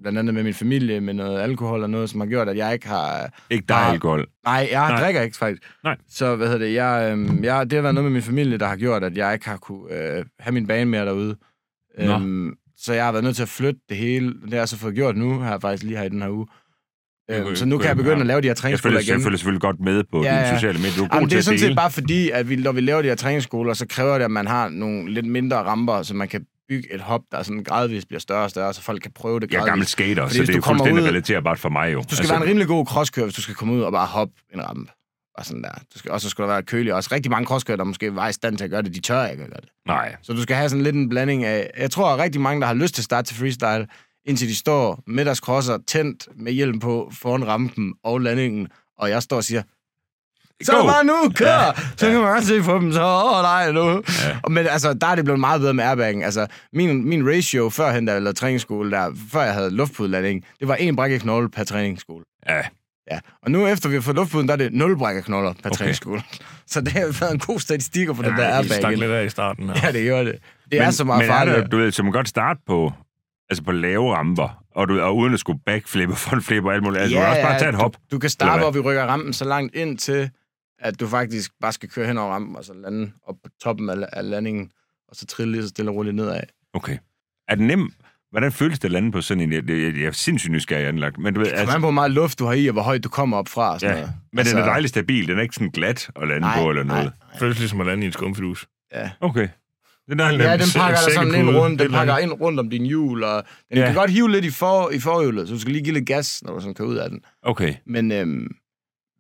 blandt andet med min familie, med noget alkohol og noget, som har gjort, at jeg ikke har... ikke dig alkohol. Nej, jeg Nej. Drikker ikke, faktisk. Nej. Så, hvad hedder det, jeg, øhm, jeg, det har været noget med min familie, der har gjort, at jeg ikke har kunne øh, have min bane mere derude. Nå. Øhm, så jeg har været nødt til at flytte det hele. Det har jeg så fået gjort nu, har jeg faktisk lige her i den her uge. Øhm, så nu kan jeg begynde at lave de her træningsskoler igen. jeg følger selvfølgelig godt med på Ja, dine ja. sociale medier. Du er god Jamen, det er sådan set bare fordi, at vi, når vi laver de her træningsskoler, så kræver det, at man har nogle lidt mindre ramper, så man kan bygge et hop, der sådan gradvist bliver større og større, så folk kan prøve det Jeg er gradvist. gammel skater, Fordi så det er kommer fuldstændig ud- relaterbart for mig jo. Du skal være en rimelig god crosskører, hvis du skal komme ud og bare hoppe en rampe. Og sådan der. Du skal, og så skal der være kølig også. Rigtig mange crosskører, der måske var i stand til at gøre det, de tør ikke at gøre det. Nej. Så du skal have sådan lidt en blanding af... Jeg tror, at rigtig mange, der har lyst til at starte til freestyle, indtil de står med deres crosser tændt med hjelm på foran rampen og landingen, og jeg står og siger, så Go! bare nu, kør! Ja, så kan man godt se på dem, så åh nej, nu. Ja. Og Men altså, der er det blevet meget bedre med airbaggen. Altså, min, min ratio førhen, da jeg lavede træningsskole, der, før jeg havde luftpudelanding, det var en brækkeknogle per træningsskole. Ja, Ja, og nu efter vi har fået luftpuden, der er det 0 brækkeknogler per Okay. træningsskole. (laughs) Så det har været en god statistik den Ja, der de stak airbag. lidt af i starten. Her. Ja, det gør det. Det er men, så meget men er farligt. der, du ved, så man godt starte på, altså på lave ramper, og, du, og uden at skulle backflippe, (laughs) frontflippe og alt muligt. Altså, du kan også bare tage et hop. Du, du kan starte, hvor vi rykker rampen så langt ind til, at du faktisk bare skal køre hen over rampen, og så lande op på toppen af, af landingen, og så trille lige så stille og roligt nedad. Okay. Er det nemt? Hvordan føles det at lande på sådan en... Jeg, jeg, jeg er sindssygt nysgerrig anlagt. Men du ved, altså, an på, hvor meget luft du har i, og hvor højt du kommer op fra. Og sådan ja, noget. men den er dejligt stabil. Den er ikke sådan glat at lande nej, på eller noget. Nej, Føles ligesom at lande i en skumfidus. ja. Okay. Det er Ja, den pakker dig sådan ind rundt, den pakker ind. ind rundt om din hjul, og den Ja. kan godt hive lidt i, for, i forhjulet, så du skal lige give lidt gas, når du sådan kører ud af den. Okay. Men, øhm,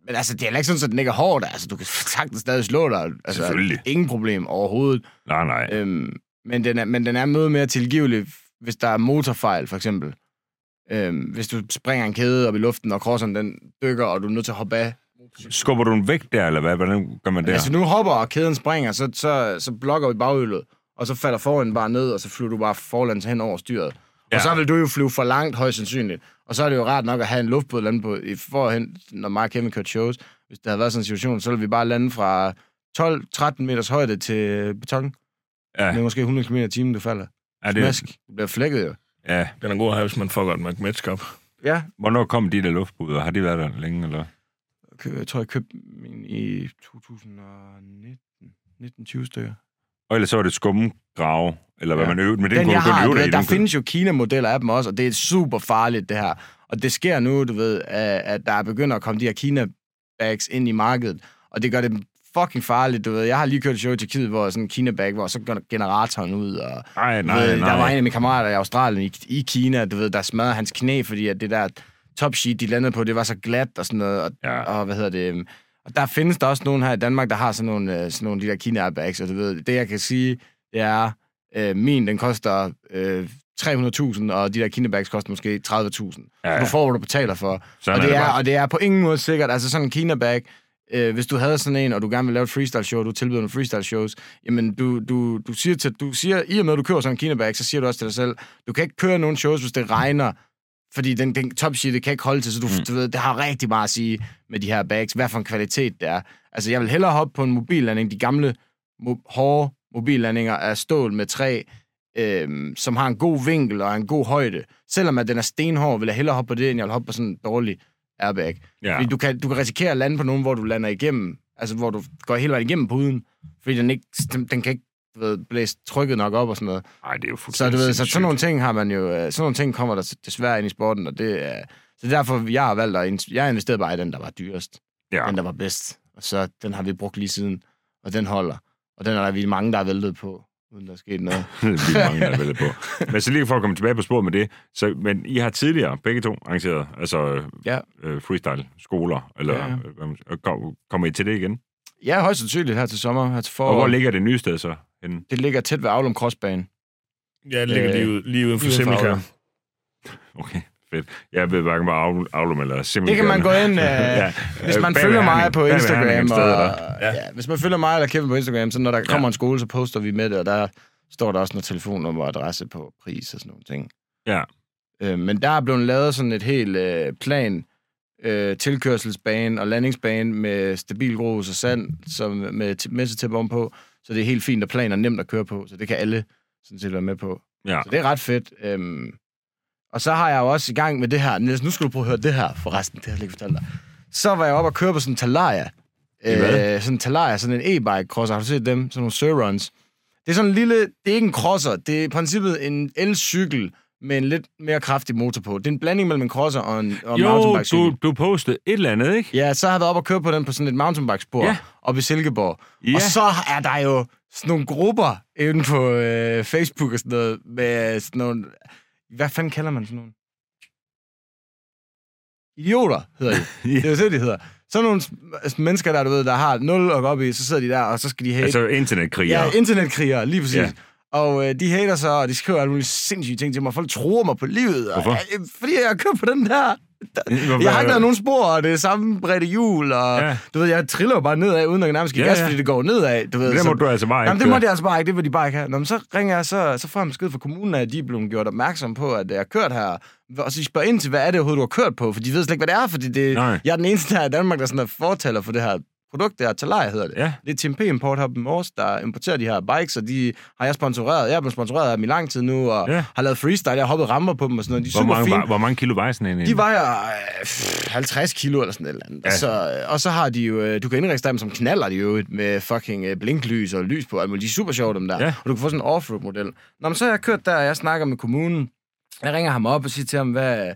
men altså, det er heller ikke sådan, at den ikke er hård. Altså, du kan sagtens stadig slå dig. Altså, Selvfølgelig. Ingen problem overhovedet. Nej, nej. Øhm, men, den er, men den er noget mere tilgivelig, hvis der er motorfejl, for eksempel. Øhm, hvis du springer en kæde op i luften, og crosseren den dykker, og du er nødt til at hoppe af. Skubber du den væk der, eller hvad? Hvordan gør man der? Altså, nu hopper, og kæden springer, så, så, så blokker vi baghjulet, og så falder foran bare ned, og så flyver du bare forlands hen over styret. Ja. Og så vil du jo flyve for langt, højst sandsynligt. Og så er det jo rart nok at have en luftbåd lande på, i forhen, når Mark Kevin kørte shows. Hvis der havde været sådan en situation, så ville vi bare lande fra 12-13 meters højde til beton. Ja, Med måske 100 km i timen, du falder. er Det... det, Smask. Du bliver flækket jo. ja. Den er god at have, hvis man fucker et McMetsk op. Ja. Hvornår kom de der luftbuder? Har de været der længe, eller? Jeg tror, jeg købte min i 2019. 19-20 stykker. Og ellers så var det skumgrave, eller hvad Ja. man øvede. Men den, Den, kunne du kun øve dig i. der Den findes jo Kina-modeller af dem også, og det er super farligt, det her. Og det sker nu, du ved, at der begynder at komme de her Kina-bags ind i markedet, og det gør det fucking farligt, du ved. Jeg har lige kørt et show i Tyrkiet, hvor sådan en Kina-bag, hvor så går generatoren ud, og du nej, ved, nej. der var en af mine kammerater i Australien, i, i Kina, du ved, der smadrede hans knæ, fordi at det der top sheet, de landede på, det var så glat og sådan noget, og, Ja. ja. og hvad hedder det, øhm, og der findes der også nogen her i Danmark, der har sådan nogle, øh, sådan nogle de der Kina airbags, og du ved, det jeg kan sige, det er, øh, min, den koster øh, 300.000, og de der Kina bags koster måske 30.000. Ja, Ja. Du får, hvad du betaler for. Sådan og, det er det og det er på ingen måde sikkert. Altså sådan en Kina-bag, øh, hvis du havde sådan en, og du gerne vil lave et freestyle-show, du tilbyder nogle freestyle-shows, jamen du, du, du, siger til, du siger, i og med at du kører sådan en Kina-bag, så siger du også til dig selv, du kan ikke køre nogen shows, hvis det regner, fordi den, den top sheet, kan ikke holde til, så du, mm. du ved, det har rigtig meget at sige med de her bags, hvad for en kvalitet det er. Altså, jeg vil hellere hoppe på en mobillanding, de gamle mo- hårde mobillandinger af stål med træ, øhm, som har en god vinkel og en god højde. Selvom at den er stenhård, vil jeg hellere hoppe på det, end jeg vil hoppe på sådan en dårlig airbag. Ja. Fordi du kan, du kan risikere at lande på nogen, hvor du lander igennem, altså hvor du går hele vejen igennem puden, fordi den, ikke, den, den kan ikke du ved, blæse trykket nok op og sådan noget. Ej, det er jo Så du ved, så sådan nogle ting har man jo, øh, sådan nogle ting kommer der desværre ind i sporten, og det er, så er derfor, jeg har valgt at, jeg har investeret bare i den, der var dyrest, Ja. den, der var bedst, og så den har vi brugt lige siden, og den holder, og den er der vi mange, der er væltet på, uden der er sket noget. (laughs) det er mange, der er på. (laughs) Men så lige for at komme tilbage på sporet med det, så, men I har tidligere begge to arrangeret altså Ja. øh, freestyle-skoler, eller Ja. Kom, kommer I til det igen? Ja, højst sandsynligt her til sommer, her til Og forår. hvor ligger det nye sted så henne? Det ligger tæt ved Aulum Crossbane. Ja, det ligger Øh, lige, ud, lige uden for. Aulum. Okay, fedt. Jeg ved hverken, hvor Aulum- eller Simmel. Det kan man gå ind, øh, (laughs) ja. hvis man følger mig på Instagram, og, Ja. ja. hvis man følger mig eller Kevin på Instagram, så når der kommer en skole, så poster vi med det, og der står der også noget telefonnummer og adresse på pris og sådan nogle ting. Ja. Øh, men der er blevet lavet sådan et helt øh, plan, øh, tilkørselsbane og landingsbane med stabil grus og sand, som med t- messetæp på, så det er helt fint og plan og nemt at køre på, så det kan alle sådan set være med på. Ja. Så det er ret fedt. Øhm, og så har jeg jo også i gang med det her. Niels, nu skal du prøve at høre det her, forresten. Det har jeg lige fortalt dig. Så var jeg oppe og køre på sådan en Talaria. Øh, sådan en Talaria, sådan en e-bike crosser. Har du set dem? Sådan nogle Surruns. Det er sådan en lille... Det er ikke en crosser. Det er i princippet en elcykel med en lidt mere kraftig motor på. Det er en blanding mellem en crosser og en, og Jo, mountainbike-cykel. du, du postede et eller andet, ikke? Ja, så har jeg været oppe og køre på den på sådan et mountainbike-spor Ja. oppe i Silkeborg. Ja. Og så er der jo sådan nogle grupper inde på øh, Facebook og sådan noget, med sådan nogle... Hvad fanden kalder man sådan nogle? Idioter, hedder de. Ja. (laughs) Det er jo det, de hedder. Sådan nogle mennesker, der, du ved, der har nul gå op i, så sidder de der, og så skal de hate. Altså internetkriger. Ja, internetkrigere, lige præcis. Ja. Og øh, de hater så, og de skriver alle mulige sindssyge ting til mig. Folk tror mig på livet. Og, Hvorfor? øh, fordi jeg kører på den der. Hvorfor- Jeg har ikke lavet nogen spor, og det er samme bredde hjul, og Ja. du ved, jeg triller bare nedad, uden at nærmest give Ja, gas, ja. fordi det går nedad. Du ved, Det så- må du altså bare ikke Jamen, det måtte jeg altså bare ikke, det vil de bare ikke have. Nå, men så ringer jeg, så, så får jeg besked fra kommunen, at de er blevet gjort opmærksom på, at jeg har kørt her. Og så de spørger ind til, hvad er det overhovedet, du har kørt på? For de ved slet ikke, hvad det er, fordi det, Nej. jeg er den eneste her i Danmark, der sådan er fortaler for det her produkt, der Talaya hedder det. Ja. Det er TMP Import her på Mors, der importerer de her bikes, og de har jeg sponsoreret. Jeg er blevet sponsoreret af dem i lang tid nu, og Ja. har lavet freestyle. Jeg har hoppet ramper på dem og sådan noget. De er Hvor super mange, fine. var, hvor mange kilo vejer sådan en? De vejer øh, pff, 50 kilo eller sådan et eller andet. Ja. Ja. Så, og så har de jo, øh, du kan indregistrere dem som knaller de jo med fucking øh, blinklys og lys på. alt muligt. De er super sjove, dem der. Ja. Og du kan få sådan en off-road-model. Nå, men så har jeg kørt der, og jeg snakker med kommunen. Jeg ringer ham op og siger til ham, hvad,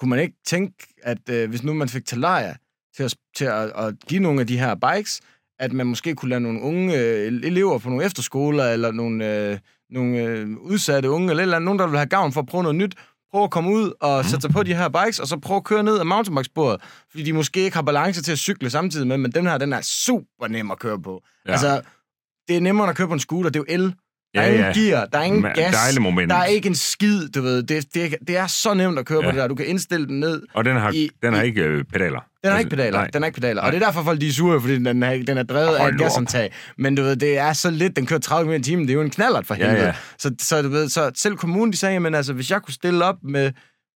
kunne man ikke tænke, at øh, hvis nu man fik Talaria til, at, til at, at give nogle af de her bikes, at man måske kunne lade nogle unge øh, elever på nogle efterskoler, eller nogle, øh, nogle øh, udsatte unge, eller, eller nogen, der vil have gavn for at prøve noget nyt, prøve at komme ud og sætte sig på de her bikes, og så prøve at køre ned ad mountainbikesporet, fordi de måske ikke har balance til at cykle samtidig med, men den her, den er super nem at køre på. Ja. Altså, det er nemmere at køre på en scooter, det er jo el. Der er Ja, ingen ja. gear, der er ingen Ma- gas, der er ikke en skid, du ved. Det, det, det er så nemt at køre Ja. på det der. Du kan indstille den ned. Og den har, I- den har i- ikke øh, pedaler. Den har Altså, ikke pedaler. nej. Den har ikke pedaler. Nej. Og det er derfor, folk de er sure, fordi den er, den er drevet af Hold et nu op. gasantag. Men du ved, det er så lidt. Den kører 30 km i timen. Det er jo en knallert for Ja, helvede. ja. Så, så, du ved, så selv kommunen, de sagde, men altså, hvis jeg kunne stille op med,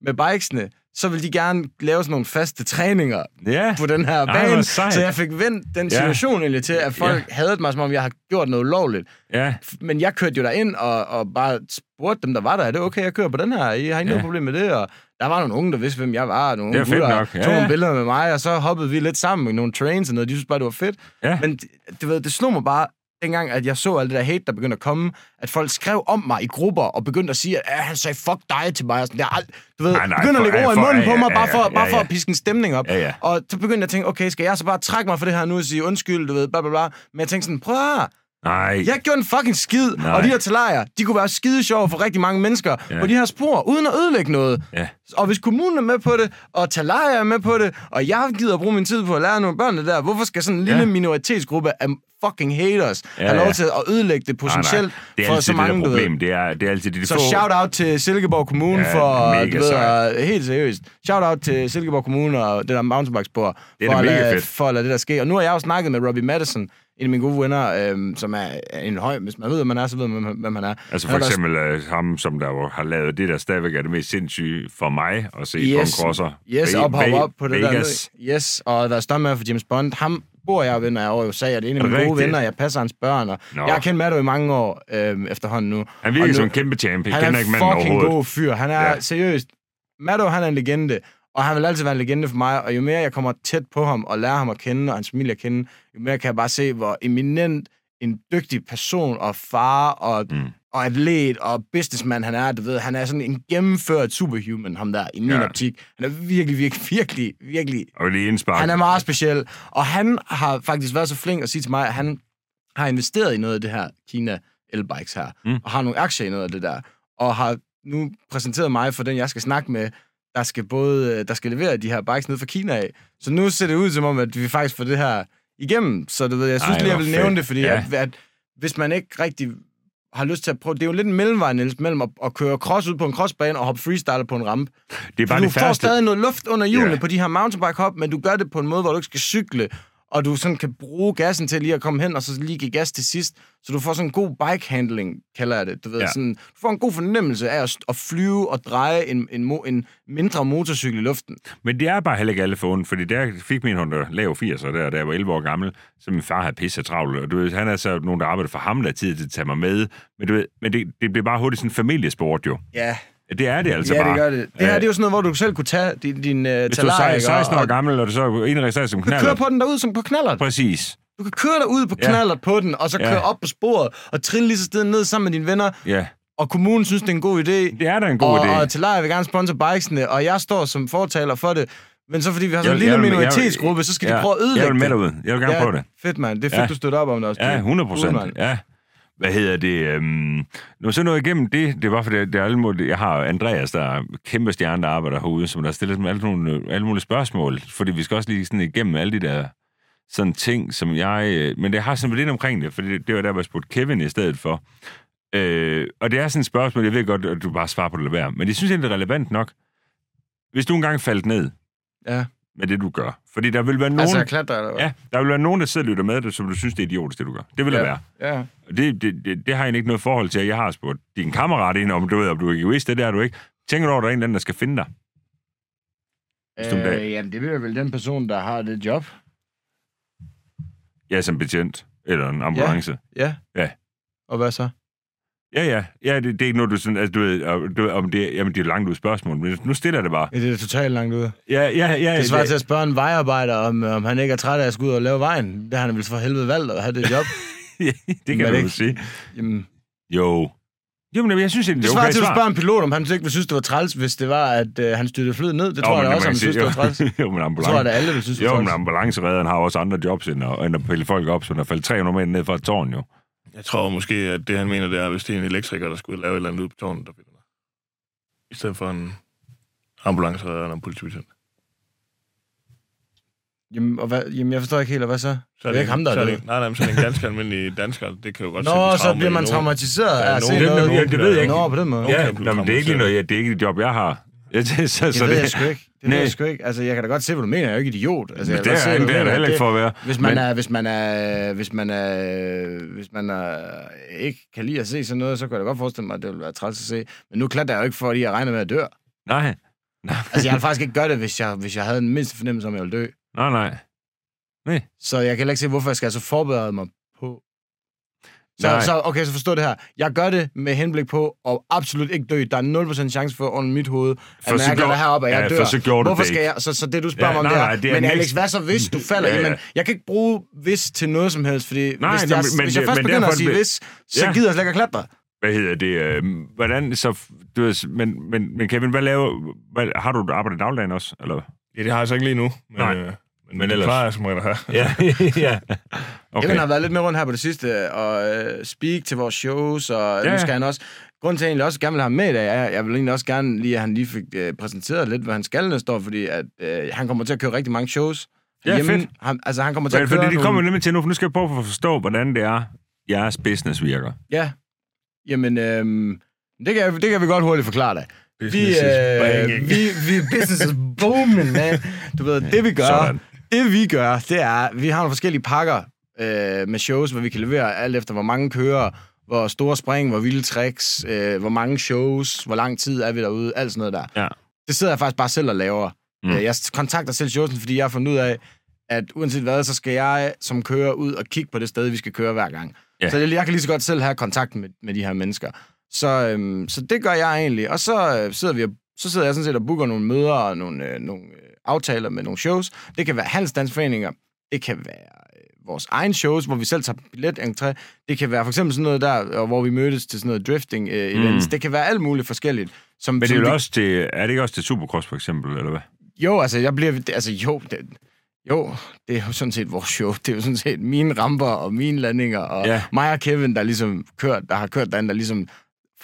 med bikesene, så ville de gerne lave sådan nogle faste træninger Ja. på den her Ej, bane. sejt. så jeg fik vendt den situation egentlig til, at folk ja. havde mig, som om jeg har gjort noget ulovligt. Ja. Men jeg kørte jo derind og, og bare spurgte dem, der var der, er det okay, jeg kører på den her? I har ikke Ja. noget problem med det? Og der var nogle unge, der vidste, hvem jeg var. og Nogle Det er gutter, nok. Ja, tog nogle billeder med mig, og så hoppede vi lidt sammen med nogle trains og noget. De synes bare, det var fedt. Ja. Men det, du ved, det slog mig bare, dengang, at jeg så alt det der hate, der begyndte at komme, at folk skrev om mig i grupper, og begyndte at sige, at "Ah, han sagde, fuck dig til mig. Og sådan, der, ald- du ved, Nej, nej, begyndte at lægge ja, ord i munden ja, på mig, ja, bare for, ja, bare for ja. at piske en stemning op. Ja, ja. Og så begyndte jeg at tænke, okay, skal jeg så bare trække mig for det her nu og sige undskyld, du ved, bla bla bla. Men jeg tænkte sådan, prøv at Nej. Jeg gjort en fucking skid, Nej. og de her talajer, de kunne være skide sjove for rigtig mange mennesker Ja. på de her spor, uden at ødelægge noget. Ja. Og hvis kommunen er med på det, og talajer er med på det, og jeg gider at bruge min tid på at lære nogle børn det der, hvorfor skal sådan en lille Ja. minoritetsgruppe af fucking haters Ja, have lov til at ødelægge det Nej, nej. potentielt Det er for så det mange, ved. problem. Det er, det er altid de Så få... shout out til Silkeborg Kommune Ja, for, du ved, helt seriøst. Shout out til Silkeborg Kommune og det der mountainbike-spor. Det er for, at lade, for at lade det der ske. Og nu har jeg jo snakket med Robbie Madison, en af mine gode venner, øhm, som er en høj, hvis man ved, hvem man er, så ved man, hvem han er. Altså Han for er der- eksempel øh, ham, som der har lavet det, der stadigvæk er det mest sindssyge for mig at se en Yes, crosser. yes, hop Ve- op på det Vegas. der. Yes, og der er stuntman for James Bond. Ham bor jeg når jeg er over i USA, og det er en af Er mine gode rigtigt? venner. Jeg passer hans børn, og Nå. jeg har kendt Matto i mange år øhm, efterhånden nu. Han virker Og nu- som en kæmpe champ. Jeg Han kender er ikke en manden fucking overhovedet. god fyr. Han er Ja. seriøst. Matto, han er en legende, og han vil altid være en legende for mig, og jo mere jeg kommer tæt på ham og lærer ham at kende, og hans familie at kende, jo mere kan jeg bare se, hvor eminent en dygtig person og far og, Mm. og atlet og businessman han er. Du ved, han er sådan en gennemført superhuman, ham der, i min Ja. optik. Han er virkelig, virkelig, virkelig, virkelig Og lige indspark. han er meget speciel, og han har faktisk været så flink at sige til mig, at han har investeret i noget af det her Kina elbikes her, mm. og har nogle aktier i noget af det der, og har nu præsenteret mig for den, jeg skal snakke med, der skal både der skal levere de her bikes ned fra Kina af. Så nu ser det ud som om, at vi faktisk får det her igennem. Så du ved, jeg synes Ej, lige, jeg vil fedt. nævne det, fordi Ja. at, at, hvis man ikke rigtig har lyst til at prøve... Det er jo lidt en mellemvej, Niels, mellem at, at køre cross ud på en crossbane og hoppe freestyle på en rampe. det er bare du det får færreste. stadig noget luft under hjulene yeah. på de her mountainbike hop, men du gør det på en måde, hvor du ikke skal cykle, og du sådan kan bruge gassen til lige at komme hen, og så lige give gas til sidst. Så du får sådan en god bike handling, kalder jeg det. Du, ved, Ja. sådan, du får en god fornemmelse af at, at flyve og dreje en, en, mo, en mindre motorcykel i luften. Men det er bare heller ikke alle forundet, fordi der fik min hund der lav 80'er, der, da jeg var 11 år gammel, så min far havde pisse travlt, og du ved, han er så nogen, der arbejder for ham, der tid til at tage mig med, men du ved, men det, det bliver bare hurtigt sådan en familiesport jo. Ja, Det er det altså ja bare. det gør det. Det her Ja. det er jo sådan noget, hvor du selv kunne tage din, din uh, Hvis du er talar, 16 år og, gammel, og du så er indregistreret som du kan køre knaller. på den derud som på knallert. Præcis. Du kan køre derud på Ja. knallert på den, og så Ja. køre op på sporet, og trille lige så stedet ned sammen med dine venner, Ja, og kommunen synes, det er en god idé. det er da en god og, idé. Og Talaja vil gerne sponsor bikesene, og jeg står som fortaler for det. Men så fordi vi har sådan en lille minoritetsgruppe, så skal de ja, prøve at ødelægge Jeg vil med det. derud. Jeg vil gerne ja, prøve det. Fedt, mand. Det er fedt, Ja. du støtter op om det også. Ja, Pia. 100 Cool, procent. Ja. Hvad hedder det? Øhm, når så noget igennem det, det var fordi, det er alle mulige, jeg har Andreas, der er kæmpe stjerne, der arbejder herude, som der stiller sådan alle, nogle, alle mulige spørgsmål, fordi vi skal også lige sådan igennem alle de der sådan ting, som jeg... øh, Men det har sådan lidt omkring det, fordi det, det var der, hvor jeg spurgte Kevin i stedet for. Øh, og det er sådan et spørgsmål, jeg ved godt, at du bare svarer på det eller være, men jeg synes egentlig, det er relevant nok. Hvis du engang faldt ned Ja. med det, du gør, fordi der vil være nogen... Altså, jeg klatrer, eller hvad? Ja, der vil være nogen, der sidder og lytter med dig, som du synes, det er idiotisk, det du gør. Det vil der ja. være. Ja. Det, det, det, det har jeg ikke noget forhold til. Jeg har spurgt din kammerat ind, om du ved, om du er egoist, det der er du ikke. Tænker du over, at der er en eller anden, der skal finde dig? Øh, jamen, det bliver vel den person, der har det job. Ja, som betjent. Eller en ambulance. Ja. Ja. Og hvad så? Ja, ja. Ja, det, det er ikke noget, du sådan... Altså, du ved, du ved om det, jamen, det er langt ud spørgsmål, men nu stiller jeg det bare. Ja, det er totalt langt ude. Ja, ja, ja. Det svarer til at spørge en vejarbejder, om, om han ikke er træt af at skulle ud og lave vejen. Det har han vel for helvede valgt at have det job. (laughs) det Men kan du jo ikke- sige. Jamen, Jo. Jo, men jeg synes, det det er svarer okay til at svar. spørge en pilot, om han ikke ville synes, det var træls, hvis det var, at øh, han styrtede flyet ned. Det Jo, tror men jeg da også, han synes, det var træls. Det (laughs) jo, men ambulance. tror jeg da alle vil synes, det Jo, var men træls. ambulanceredderen har også andre jobs, end at, end at pille folk op, så der faldt 300 meter ned fra et tårn, jo. Jeg tror måske, at det han mener, det er, hvis det er en elektriker, der skulle lave et eller andet ude på tårnet, der finder. I stedet for en ambulanceredder eller en politibetjent. Jamen, og hvad, jamen, jeg forstår ikke helt, og hvad så? Så Det er ikke ham, der så er det. det. Nej, nej, men så er det en ganske almindelig dansker. Det kan jo godt Nå, så bliver man traumatiseret af Ja, at se nogen- noget. nogen- det ved jeg ikke. Nå, på den måde. Nogen Ja, blive nå, men det er ikke lige noget, det er ikke et job, jeg har. Ja, det, så, Det så ved det, jeg sgu ikke. Det ved Nej. jeg sgu ikke. Altså, jeg kan da godt se, hvad du mener. Jeg er jo ikke idiot. Altså, jeg det se, er, du det er mener. der heller ikke for at være. Hvis man Men- er, hvis man er, hvis man er, hvis man er, ikke kan lide at se sådan noget, så kan jeg da godt forestille mig, at det vil være træls at se. Men nu klatrer jeg jo ikke, fordi jeg regner med at dø. Nej, Altså, jeg vil faktisk ikke gøre det, hvis jeg, hvis jeg havde den mindste fornemmelse om, at jeg ville dø. nej, nej. Så jeg kan heller ikke se, hvorfor jeg skal altså forberede mig. Så, Nej. så, okay, så forstå det her. Jeg gør det med henblik på at absolut ikke dø. Der er 0% chance for under mit hoved, at For så mærke der heroppe, at jeg ja, dør. for så gjorde Hvorfor det skal ikke. jeg... Så, så det, du spørger Ja, mig om, nej, det er, nej, det er men Alex, hvad så hvis du falder? Ja, ja. Jamen, jeg kan ikke bruge hvis til noget som helst, fordi Nej, hvis, jeg, men- hvis jeg men- først men begynder derfor at sige hvis, så Ja. gider jeg slet ikke at klatre. Hvad hedder det? Øh, hvordan så... Du ved, men, men, men Kevin, hvad laver... Hvad, har du arbejdet dagligdagen også? Eller? Ja, det har jeg så ikke lige nu. Men, Nej. øh, men Men ellers- plejer jeg som regel at have. Ja, (laughs) ja. Okay. Kevin har været lidt med rundt her på det sidste, og øh, speak til vores shows, og ja, Ja, nu skal ja. han også... Grunden til, at jeg egentlig også gerne vil have ham med i dag, er, at jeg vil egentlig også gerne lige, at han lige fik øh, præsenteret lidt, hvad han skal næste år, fordi at, øh, han kommer til at køre rigtig mange shows. Ja, fedt. Han, altså, han kommer til Men, at køre fordi det nogle... kommer nemlig til nu, for nu skal jeg prøve at forstå, hvordan det er, jeres business virker. Ja. Jamen, øhm, det, kan, det kan vi godt hurtigt forklare dig. Vi, Business is øh, banging. vi, vi, business is booming, man. Du ved, det vi gør, Sådan. Det vi gør, det er, vi har nogle forskellige pakker øh, med shows, hvor vi kan levere alt efter, hvor mange kører, hvor store spring, hvor vilde tricks, øh, hvor mange shows, hvor lang tid er vi derude, alt sådan noget der. Ja. Det sidder jeg faktisk bare selv og laver. Mm. Mm. Jeg kontakter selv showsen, fordi jeg har fundet ud af, at uanset hvad, så skal jeg som kører ud og kigge på det sted, vi skal køre hver gang. Ja. Så jeg, jeg kan lige så godt selv have kontakt med, med de her mennesker. Så, øhm, så det gør jeg egentlig. Og så, øh, sidder vi og, så sidder jeg sådan set og booker nogle møder og nogle, øh, nogle øh, aftaler med nogle shows. Det kan være handelsdansforeninger. Det kan være øh, vores egen shows, hvor vi selv tager billet entré. Det kan være for eksempel sådan noget der, hvor vi mødes til sådan noget drifting øh, events. Mm. Det kan være alt muligt forskelligt. Som, Men det som er, jo også til, er det ikke også til Supercross, for eksempel, eller hvad? jo, altså, jeg bliver... Altså, jo, det, jo, det er jo sådan set vores show. Det er jo sådan set mine ramper og mine landinger, og ja. mig og Kevin, der ligesom kørt, der har kørt derinde, der ligesom...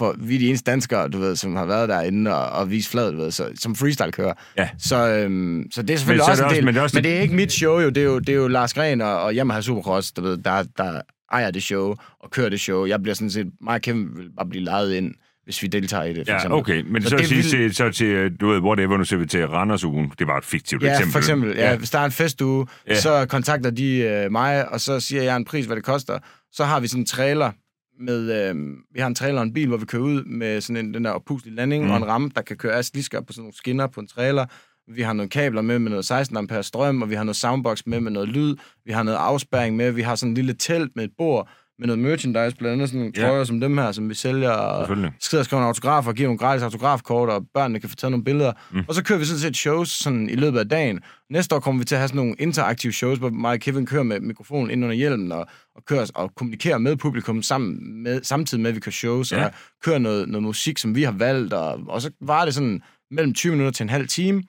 For vi er de eneste danskere, du ved, som har været derinde og, og vist flad, du ved, så, som freestyle-kører. Ja. Så, øhm, så det er selvfølgelig Men så er også det en også- del. men det er også men det er ikke mit show, jo. Det er jo, det er jo Lars Gren og, og Yamaha Supercross, du ved, der, der ejer det show og kører det show. Jeg bliver sådan set... Mig og Kevin vil bare blive lejet ind, hvis vi deltager i det, for Ja, eksempel. okay. Men Så så, det sige, vil- til, så til, du ved, whatever, nu ser vi til Randersugen. Det var et fiktivt Ja, eksempel. for eksempel. Ja, hvis der er en festuge, Ja. ja. så kontakter de øh, mig, og så siger jeg en pris, hvad det koster. Så har vi sådan en trailer med, øh, vi har en trailer og en bil, hvor vi kører ud med sådan en, den der oppuslige landing Mm. mm. og en ramme, der kan køre af slisker på sådan nogle skinner på en trailer. Vi har nogle kabler med med noget 16 ampere strøm, og vi har noget soundbox med med noget lyd. Vi har noget afspærring med. Vi har sådan en lille telt med et bord med noget merchandise, blandt andet sådan nogle trøjer som dem her, som vi sælger. Og Selvfølgelig. skriver og skriver nogle autografer, giver nogle gratis autografkort, og børnene kan få taget nogle billeder. Mm. Og så kører vi sådan set shows sådan i løbet af dagen. Næste år kommer vi til at have sådan nogle interaktive shows, hvor mig og Kevin kører med mikrofonen ind under hjelmen og, og kører og kommunikerer med publikum sammen med, samtidig med, at vi kører shows, ja. og kører noget, noget musik, som vi har valgt, og, og så var det sådan mellem 20 minutter til en halv time,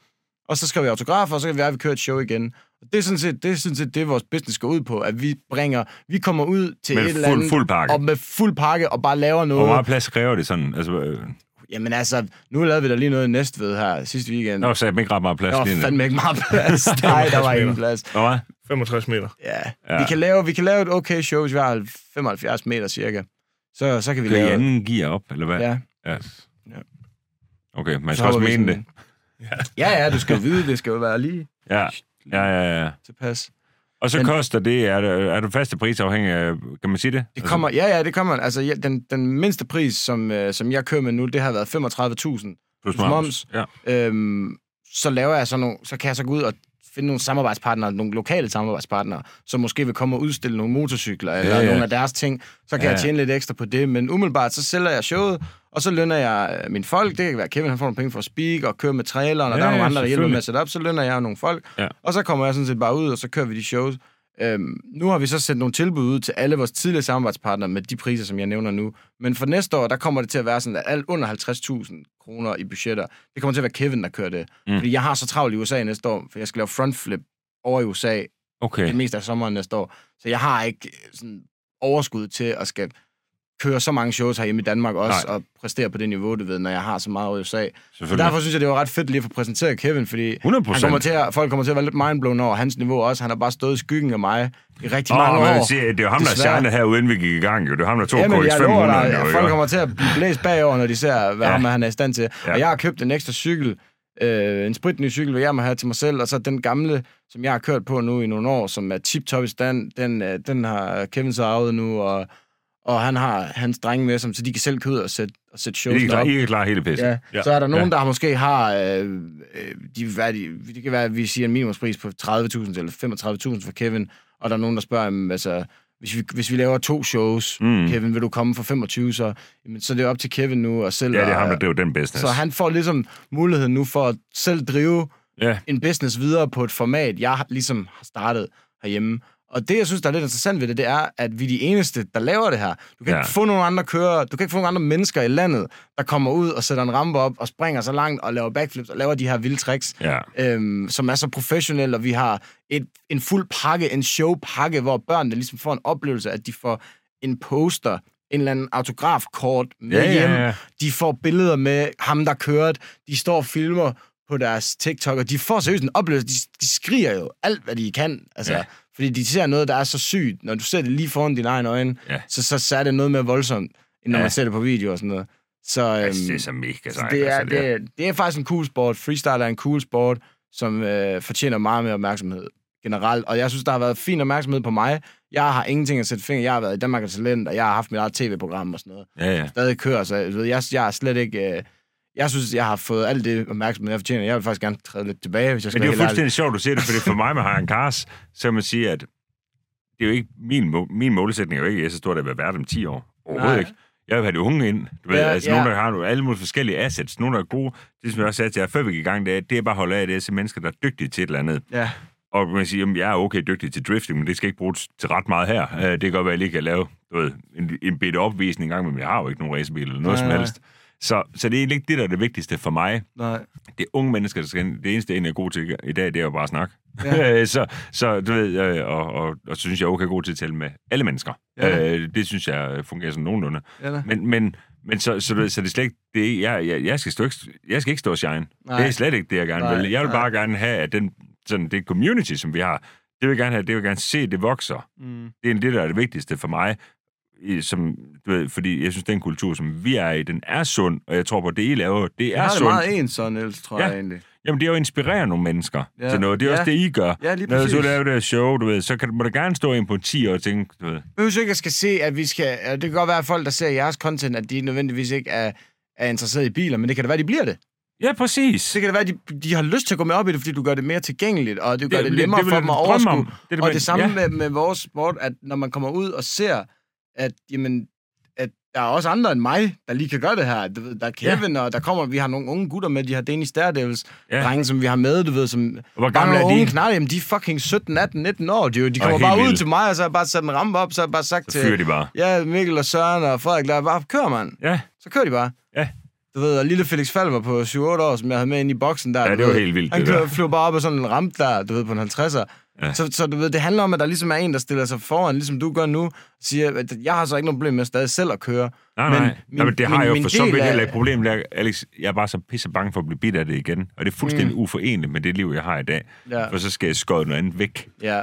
og så skriver vi autografer, og så kan vi være, at vi kører et show igen. Det er sådan set det, er sådan set det vores business går ud på, at vi bringer, vi kommer ud til Med et eller fuld, andet, fuld pakke. og med fuld pakke, og bare laver noget. Hvor meget plads kræver det sådan? Altså, øh, Jamen altså, nu lavede vi da lige noget i Næstved her sidste weekend. der var sagde ikke ret meget plads. der var fandme ikke meget (laughs) plads. Nej, der var ingen plads. Var det? 65 meter. Ja. Ja. ja. Vi, kan lave, vi kan lave et okay show, hvis vi har 75 meter cirka. Så, så kan vi Kører I lave... anden gear op, eller hvad? Ja. ja. Ja. Okay, man Så skal også hopper vi mene det. sådan- Ja, ja, du skal vide, det skal jo være lige Ja, ja, ja, ja. tilpas. Og så Men- koster det, er, det, er du faste prisafhængig af, kan man sige det? Det kommer, ja, ja, det kommer. Altså, ja, den, den mindste pris, som, øh, som jeg kører med nu, det har været 35.000. plus moms. moms. Ja. Øhm, så laver jeg så nogle, så kan jeg så gå ud og finde nogle samarbejdspartnere, nogle lokale samarbejdspartnere, som måske vil komme og udstille nogle motorcykler, eller ja. ja. nogle af deres ting, så kan Ja. ja. jeg tjene lidt ekstra på det. Men umiddelbart, så sælger jeg showet, og så lønner jeg øh, mine folk. Det kan være Kevin, han får nogle penge for at speak og køre med traileren, og Ja, der er nogle andre, der hjælper med at sætte op, så lønner jeg nogle folk. Ja. Og så kommer jeg sådan set bare ud, og så kører vi de shows. Øhm, nu har vi så sendt nogle tilbud ud til alle vores tidligere samarbejdspartnere med de priser, som jeg nævner nu. Men for næste år, der kommer det til at være sådan, at alt under 50.000 kroner i budgetter, det kommer til at være Kevin, der kører det. Mm. Fordi jeg har så travlt i USA næste år, for jeg skal lave frontflip over i USA Okay. det meste af sommeren næste år. Så jeg har ikke øh, sådan overskud til at skal køre så mange shows herhjemme i Danmark også, Nej. Og præstere på det niveau, du ved, når jeg har så meget i USA. Derfor synes jeg, det var ret fedt lige at få præsenteret Kevin, fordi 100 han kommer til at, folk kommer til at være lidt mindblown over hans niveau også. Han har bare stået i skyggen af mig i rigtig mange Åh, år. man siger, det er jo ham, der shinede her, uden vi gik i gang. Jo. Det er ham, der tog Jamen, lover KX500. dig, jo, folk kommer til at blive blæst bagover, når de ser, hvad Ja. ham, han er i stand til. Ja. Og jeg har købt en ekstra cykel, øh, en spritny cykel, hvad jeg må have til mig selv, og så den gamle, som jeg har kørt på nu i nogle år, som er tip-top i stand, den, øh, den har Kevin så arvet nu, og, og han har hans drenge med, som, så de kan selv køre ud og sætte, og sætte I shows er klar, op. I er klar hele pisse. Ja. Ja. Så er der nogen, Ja. der måske har, øh, øh, de, hvad de, det kan være, at vi siger en minimumspris på 30.000 eller 35.000 for Kevin, og der er nogen, der spørger, jamen, altså, hvis vi, hvis vi laver to shows, Mm. Kevin, vil du komme for 25, så, jamen, så er det op til Kevin nu og selv. Ja, det er ham, der at- driver den business. så han får ligesom muligheden nu for at selv drive Ja, en business videre på et format, jeg ligesom har startet herhjemme. Og det, jeg synes, der er lidt interessant ved det, det er, at vi er de eneste, der laver det her. Du kan Ja. ikke få nogle andre kører, du kan ikke få nogle andre mennesker i landet, der kommer ud og sætter en rampe op og springer så langt og laver backflips og laver de her vilde tricks, Ja. øhm, som er så professionelle, og vi har et, en fuld pakke, en showpakke, hvor børnene ligesom får en oplevelse, at de får en poster, en eller anden autografkort med Ja, ja, hjem. ja. De får billeder med ham, der kørte. De står og filmer på deres TikTok, og de får seriøst en oplevelse. De, de skriger jo alt, hvad de kan. Altså, Ja. Fordi de ser noget, der er så sygt. Når du ser det lige foran dine egne øjne, Ja. så, så, så er det noget mere voldsomt, end når Ja. man ser det på video og sådan noget. Så, øhm, Altså, det er så mega så sejt. det, er, altså, det, er, det er faktisk en cool sport. Freestyle er en cool sport, som øh, fortjener meget mere opmærksomhed generelt. Og jeg synes, der har været fin opmærksomhed på mig. Jeg har ingenting at sætte finger. Jeg har været i Danmark og Talent, og jeg har haft mit eget tv-program og sådan noget. Ja, ja. Stadig kører, så jeg, ved, jeg, jeg er slet ikke... Øh, jeg synes, jeg har fået alt det opmærksomhed, jeg fortjener. Jeg vil faktisk gerne træde lidt tilbage, hvis jeg skal Men det er jo være fuldstændig sjovt, du siger det, fordi for mig med Haran Kars, så man sige, at det er jo ikke min, min målsætning er jo ikke, at jeg så står der ved verden om 10 år. Overhovedet Nej. ikke. Jeg vil have de unge ind. Du ved, Ja, altså ja. nogle, der har alle mulige forskellige assets. Nogle, der er gode. Det, som jeg også sagde til jer, før vi gik i gang, det er, det er bare at holde af, det er at se mennesker, der er dygtige til et eller andet. Ja, Og man kan sige, at jeg er okay dygtig til drifting, men det skal ikke bruges til ret meget her. Øh, Det kan godt være, at jeg lige kan lave du ved, en, en bitte opvisning en gang, men jeg har jo ikke nogen racerbil eller noget Nej, som nej. Så, så det er egentlig ikke det, der er det vigtigste for mig. nej. Det er unge mennesker, der skal. Det eneste, jeg er god til i dag, det er jo bare at snakke. Ja. (laughs) så, så du ved, øh, og, og, og, så synes jeg er okay god til at tale med alle mennesker. Ja. Øh, det synes jeg fungerer sådan nogenlunde. Ja, da. Men, men, men så, så, du ved, så det er slet ikke, det, jeg, jeg, jeg, skal stå ikke, jeg skal ikke stå og shine. Nej. Det er slet ikke det, jeg gerne Nej, vil. Jeg vil nej. bare gerne have, at den, sådan, det community, som vi har, det vil jeg gerne have, det vil jeg gerne se, det vokser. Mm. Det er det, der er det vigtigste for mig. Som, du ved, fordi jeg synes, den kultur, som vi er i, den er sund, og jeg tror på, at det, I laver, det Jeg er har det sundt. meget ens, sådan, Niels, tror Ja. jeg egentlig. Jamen, det er jo at inspirere nogle mennesker Ja. til noget. Det er Ja. også det, I gør. Ja, lige Når præcis. du laver det her show, du ved, så kan, må du gerne stå ind på 10 år og tænke, du ved, Jeg behøver ikke at skal se, at vi skal... Det kan godt være, at folk, der ser jeres content, at de nødvendigvis ikke er, er interesseret i biler, men det kan da være, de bliver det. ja, præcis. Så kan det være, at de, de har lyst til at gå med op i det, fordi du gør det mere tilgængeligt, og du gør det, det- det nemmere det vil for jeg dem at overskue. Det er det, og det samme ja. med, med vores sport, at når man kommer ud og ser, at, jamen, at der er også andre end mig, der lige kan gøre det her. Du ved, der er Kevin, ja. og der kommer, vi har nogle unge gutter med, de har Danish Daredevils, ja. Drenge, som vi har med, du ved, som... Hvor gamle er unge de? knalde, jamen de er fucking 17, 18, 19 år, de, de kommer bare ud til mig, og så har jeg bare sat en rampe op, så har jeg bare sagt Så til... de bare. Ja, Mikkel og Søren og Frederik, der bare, kør, mand. Ja, Så kører de bare. ja. Du ved, og lille Felix Falver på 7-8 år, som jeg havde med inde i boksen der. Ja, det var ved, helt vildt, Han det der. flyver bare op ad sådan en ramp der, du ved, på en 50'er. Ja. Så, så du ved, det handler om, at der ligesom er en, der stiller sig foran, ligesom du gør nu, og siger, at jeg har så ikke noget problem med stadig selv at køre. Nej, Men nej. min- Min, men det har min- jeg jo for så vidt heller ikke problem med. Alex, jeg er bare så pisse bange for at blive bidt af det igen. Og det er fuldstændig mm. uforeneligt med det liv, jeg har i dag. Ja. For så skal jeg skåde noget andet væk. Ja.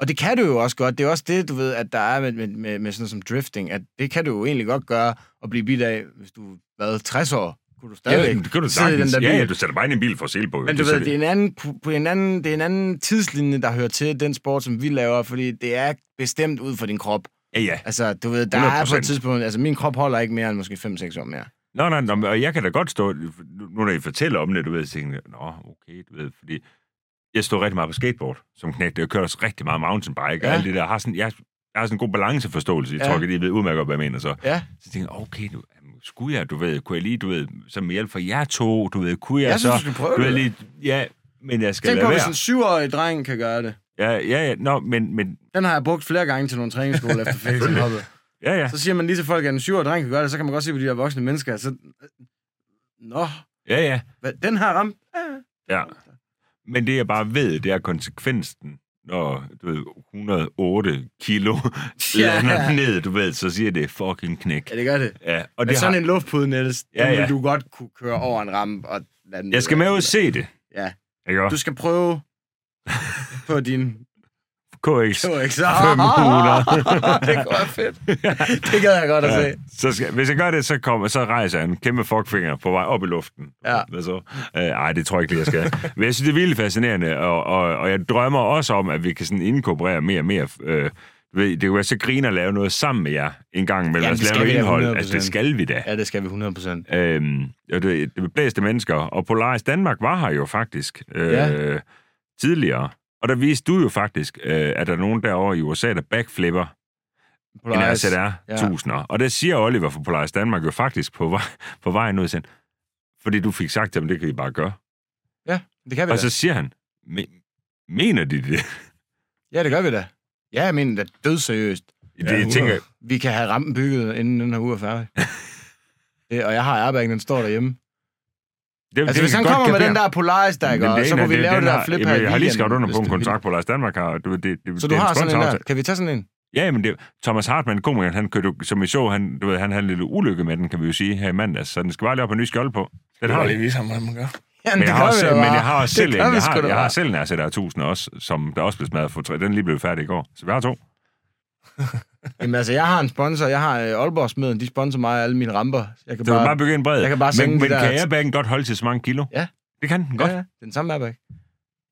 Og det kan du jo også godt. Det er også det, du ved, at der er med, med, med, med sådan noget som drifting, at det kan du jo egentlig godt gøre at blive bidt af, hvis du er været 60 år. Kunne du stadigvæk Ja, det kan du sidde i den der bil. Ja, ja, du sætter bare ind i en bil for at se på. Men du ved, det er, en anden, på en anden, det er en anden tidslinje, der hører til den sport, som vi laver, fordi det er bestemt ud for din krop. Ja, ja. Altså, du ved, der er på 100%. et tidspunkt, altså min krop holder ikke mere end måske 5-6 år mere. Nå, nej, men- og jeg kan da godt stå, nu når I fortæller om det, du ved, så tænker nå, okay, du ved, fordi jeg står rigtig meget på skateboard som knægt, jeg kører også rigtig meget mountainbike ja. Og alt det der. Jeg har sådan, jeg, jeg har sådan en god balanceforståelse, jeg Ja. tror ikke, I ved udmærket, hvad jeg mener så. Ja, Så tænker jeg, okay, nu, skulle jeg, du ved, kunne jeg lige, du ved, som hjælp for jer to, du ved, kunne jeg, jeg så... synes, du skal prøve du ved, det. lige, ja, men jeg skal Tænk på, lade hvis være. en syvårig dreng kan gøre det. Ja, ja, ja, nå, men, men, Den har jeg brugt flere gange til nogle træningsskoler efter (laughs) Felix han hoppede. ja, ja, Så siger man lige til folk, at en syvårig dreng kan gøre det, så kan man godt se på de her voksne mennesker. Så... Nå, ja, ja, den her ram... Ja. ja. Men det, jeg bare ved, det er konsekvensen, når, du ved, 108 kilo (laughs) Ja. lander ned, du ved, så siger det fucking knæk. ja, det gør det. Ja, og Men det sådan har, en luftpude, Niels, Ja, ja, du godt kunne køre over en rampe og lade den jeg skal med ud og se det. Ja. Ikke Du skal prøve (laughs) på din KX. Ikke så... 500. det kunne være fedt. (laughs) Det gad jeg godt at Ja, se. så skal, hvis jeg gør det, så, kommer, så rejser jeg en kæmpe fuckfinger på vej op i luften. Ja. Hvad så? Øh, ej, det tror jeg ikke, jeg skal. Men jeg synes, det er vildt fascinerende, og, og, og jeg drømmer også om, at vi kan sådan inkorporere mere og mere... Øh, det kunne være så griner at lave noget sammen med jer en gang imellem. Jamen, altså lave noget indhold. 100%. Altså, det skal vi da. Ja, det skal vi 100 procent. Øhm, og det, det blæste mennesker. Og Polaris Danmark var her jo faktisk øh, Ja. tidligere. Og der viste du jo faktisk, øh, at der er nogen derovre i USA, der backflipper en RZR Ja. 1000'er. Og det siger Oliver fra Polaris Danmark jo faktisk på, vej, på vejen ud til fordi du fik sagt til ham, det kan I bare gøre. Ja, det kan vi Og da. så siger han, "Me- mener de det? Ja, det gør vi da. Ja, jeg mener det er dødseriøst. Det, Ja, jeg tænker, Vi kan have rampen bygget, inden den her uge er færdig. (laughs) det, og jeg har airbaggen, den står derhjemme. Det, Altså, det hvis kan han kommer med den der Polaris, der ikke, det så kunne vi lave det der har- flip jamen, her i Jeg har lige skrevet under på en det kontrakt på Lars Danmark her. Du, ved, det, det, Så det du har sådan en der. Kan vi tage sådan en? Ja, men det, Thomas Hartmann, komikeren, han kørte, som vi så, han, du ved, han havde en lille ulykke med den, kan vi jo sige, her i mandags. Så den skal bare lige op på en ny skjold på. Den Det har har lige vise ham, hvordan man gør. Ja, Men jeg, har også, men jeg har også selv Det en, jeg har, jeg har selv en RZR 1000 også, som der også blev smadret for tre. Den lige blev færdig i går. Så vi har to. (laughs) Jamen altså, jeg har en sponsor. Jeg har øh, Aalborg Smeden. De sponsorer mig alle mine ramper. Jeg kan Så bare, bare... bare bygge en bred. jeg kan bare men, men de der- kan airbaggen godt holde til så mange kilo? Ja. Det kan den godt. Ja, ja, den samme airbag.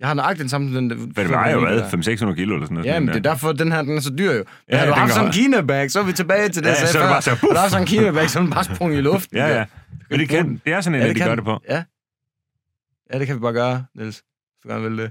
Jeg har nøjagtigt den samme... Den, Men det vejer jo hvad? 500-600 kilo eller sådan noget. Ja, men sådan det er derfor, den her den er så dyr jo. Men Ja, har du den haft kan sådan en. Kina-bag, så er vi tilbage til det, Ja, så er det bare så, Har du haft sådan en Kina-bag, så er den bare sprunget i luften. Ja, ja. Men det, kan, det er sådan en, ja, de gør det på. Ja. ja, det kan vi bare gøre, Niels. Hvis du gerne vil det.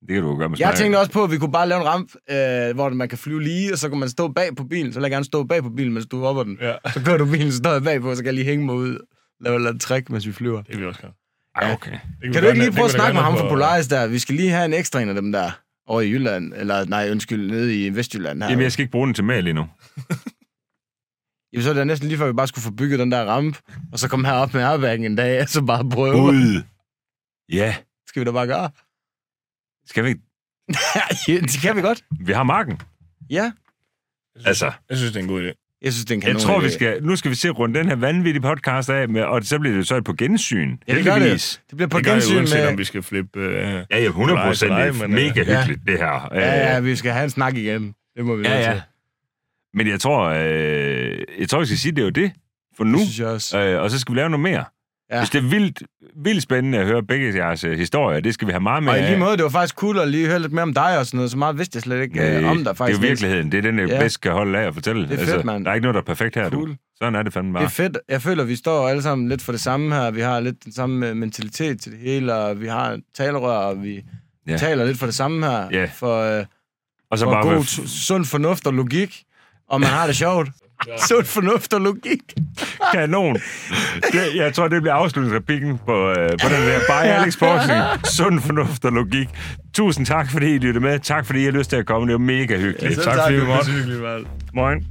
Det kan du jo gøre med Jeg smag. tænkte også på, at vi kunne bare lave en ramp, øh, hvor man kan flyve lige, og så kan man stå bag på bilen. Så lad jeg gerne stå bag på bilen, mens du hopper den. Ja, Så kører du bilen, så står jeg bagpå, så kan jeg lige hænge mig ud. Lave et eller andet trick, mens vi flyver. det kan vi også gøre. Ej, okay. Det Kan vi du ikke lige prøve at snakke med ham fra Polaris der? Vi skal lige have en ekstra en af dem der over i Jylland. Eller nej, undskyld, nede i Vestjylland her. Jamen, jeg skal ikke bruge den til mere lige nu. (laughs) Jamen, så er det næsten lige før, vi bare skulle få bygget den der ramp, og så komme herop med airbaggen en dag, og så bare prøve. Gud. Ja. Skal vi da bare gøre? Skal vi ikke? (laughs) ja, det kan vi godt. Vi har marken. Ja. Jeg synes- Altså, Jeg synes, det er en god idé. Jeg synes, det er en jeg tror, vi skal, nu skal vi se rundt den her vanvittige podcast af, med, og så bliver det så på gensyn. Ja, det gør Heldigvis. Det bliver på Det gensyn uanset, med... om vi skal flippe... Øh, Ja, ja, 100 procent. Det er men, mega øh, hyggeligt, det her. Ja, ja, Øh, vi skal have en snak igen. Det må vi ja, ja. til. Men jeg tror, øh, jeg tror, jeg skal sige, det er jo det for nu. Det synes jeg også. Øh, og så skal vi lave noget mere. Ja. Hvis det er vildt, vildt spændende at høre begge jeres øh, historier, det skal vi have meget mere Og i lige måde, det var faktisk cool at lige høre lidt mere om dig og sådan noget. Så meget vidste jeg slet ikke Øh, øh, om dig det er faktisk. jo virkeligheden. Det er den, jeg Ja. bedst skal holde af at fortælle. Altså, Det er fedt, mand. Der er ikke noget, der er perfekt her, Cool. du. Sådan er det fandme bare. Det er fedt. Jeg føler, at vi står alle sammen lidt for det samme her. Vi har lidt den samme øh, mentalitet til det hele, og vi har talerør, og vi Ja. taler lidt for det samme her. Ja. For, øh, og så for bare god, sund fornuft og logik. Og man (laughs) har det sjovt. Sund fornuft og logik. kanon. Det, jeg tror, det bliver afslutningsreplikken på, øh, på den der Bare Alex Forskning. Sund fornuft og logik. Tusind tak, fordi I lyttede med. Tak, fordi I har lyst til at komme. Det var mega hyggeligt. tak, fordi vi måtte. Moin.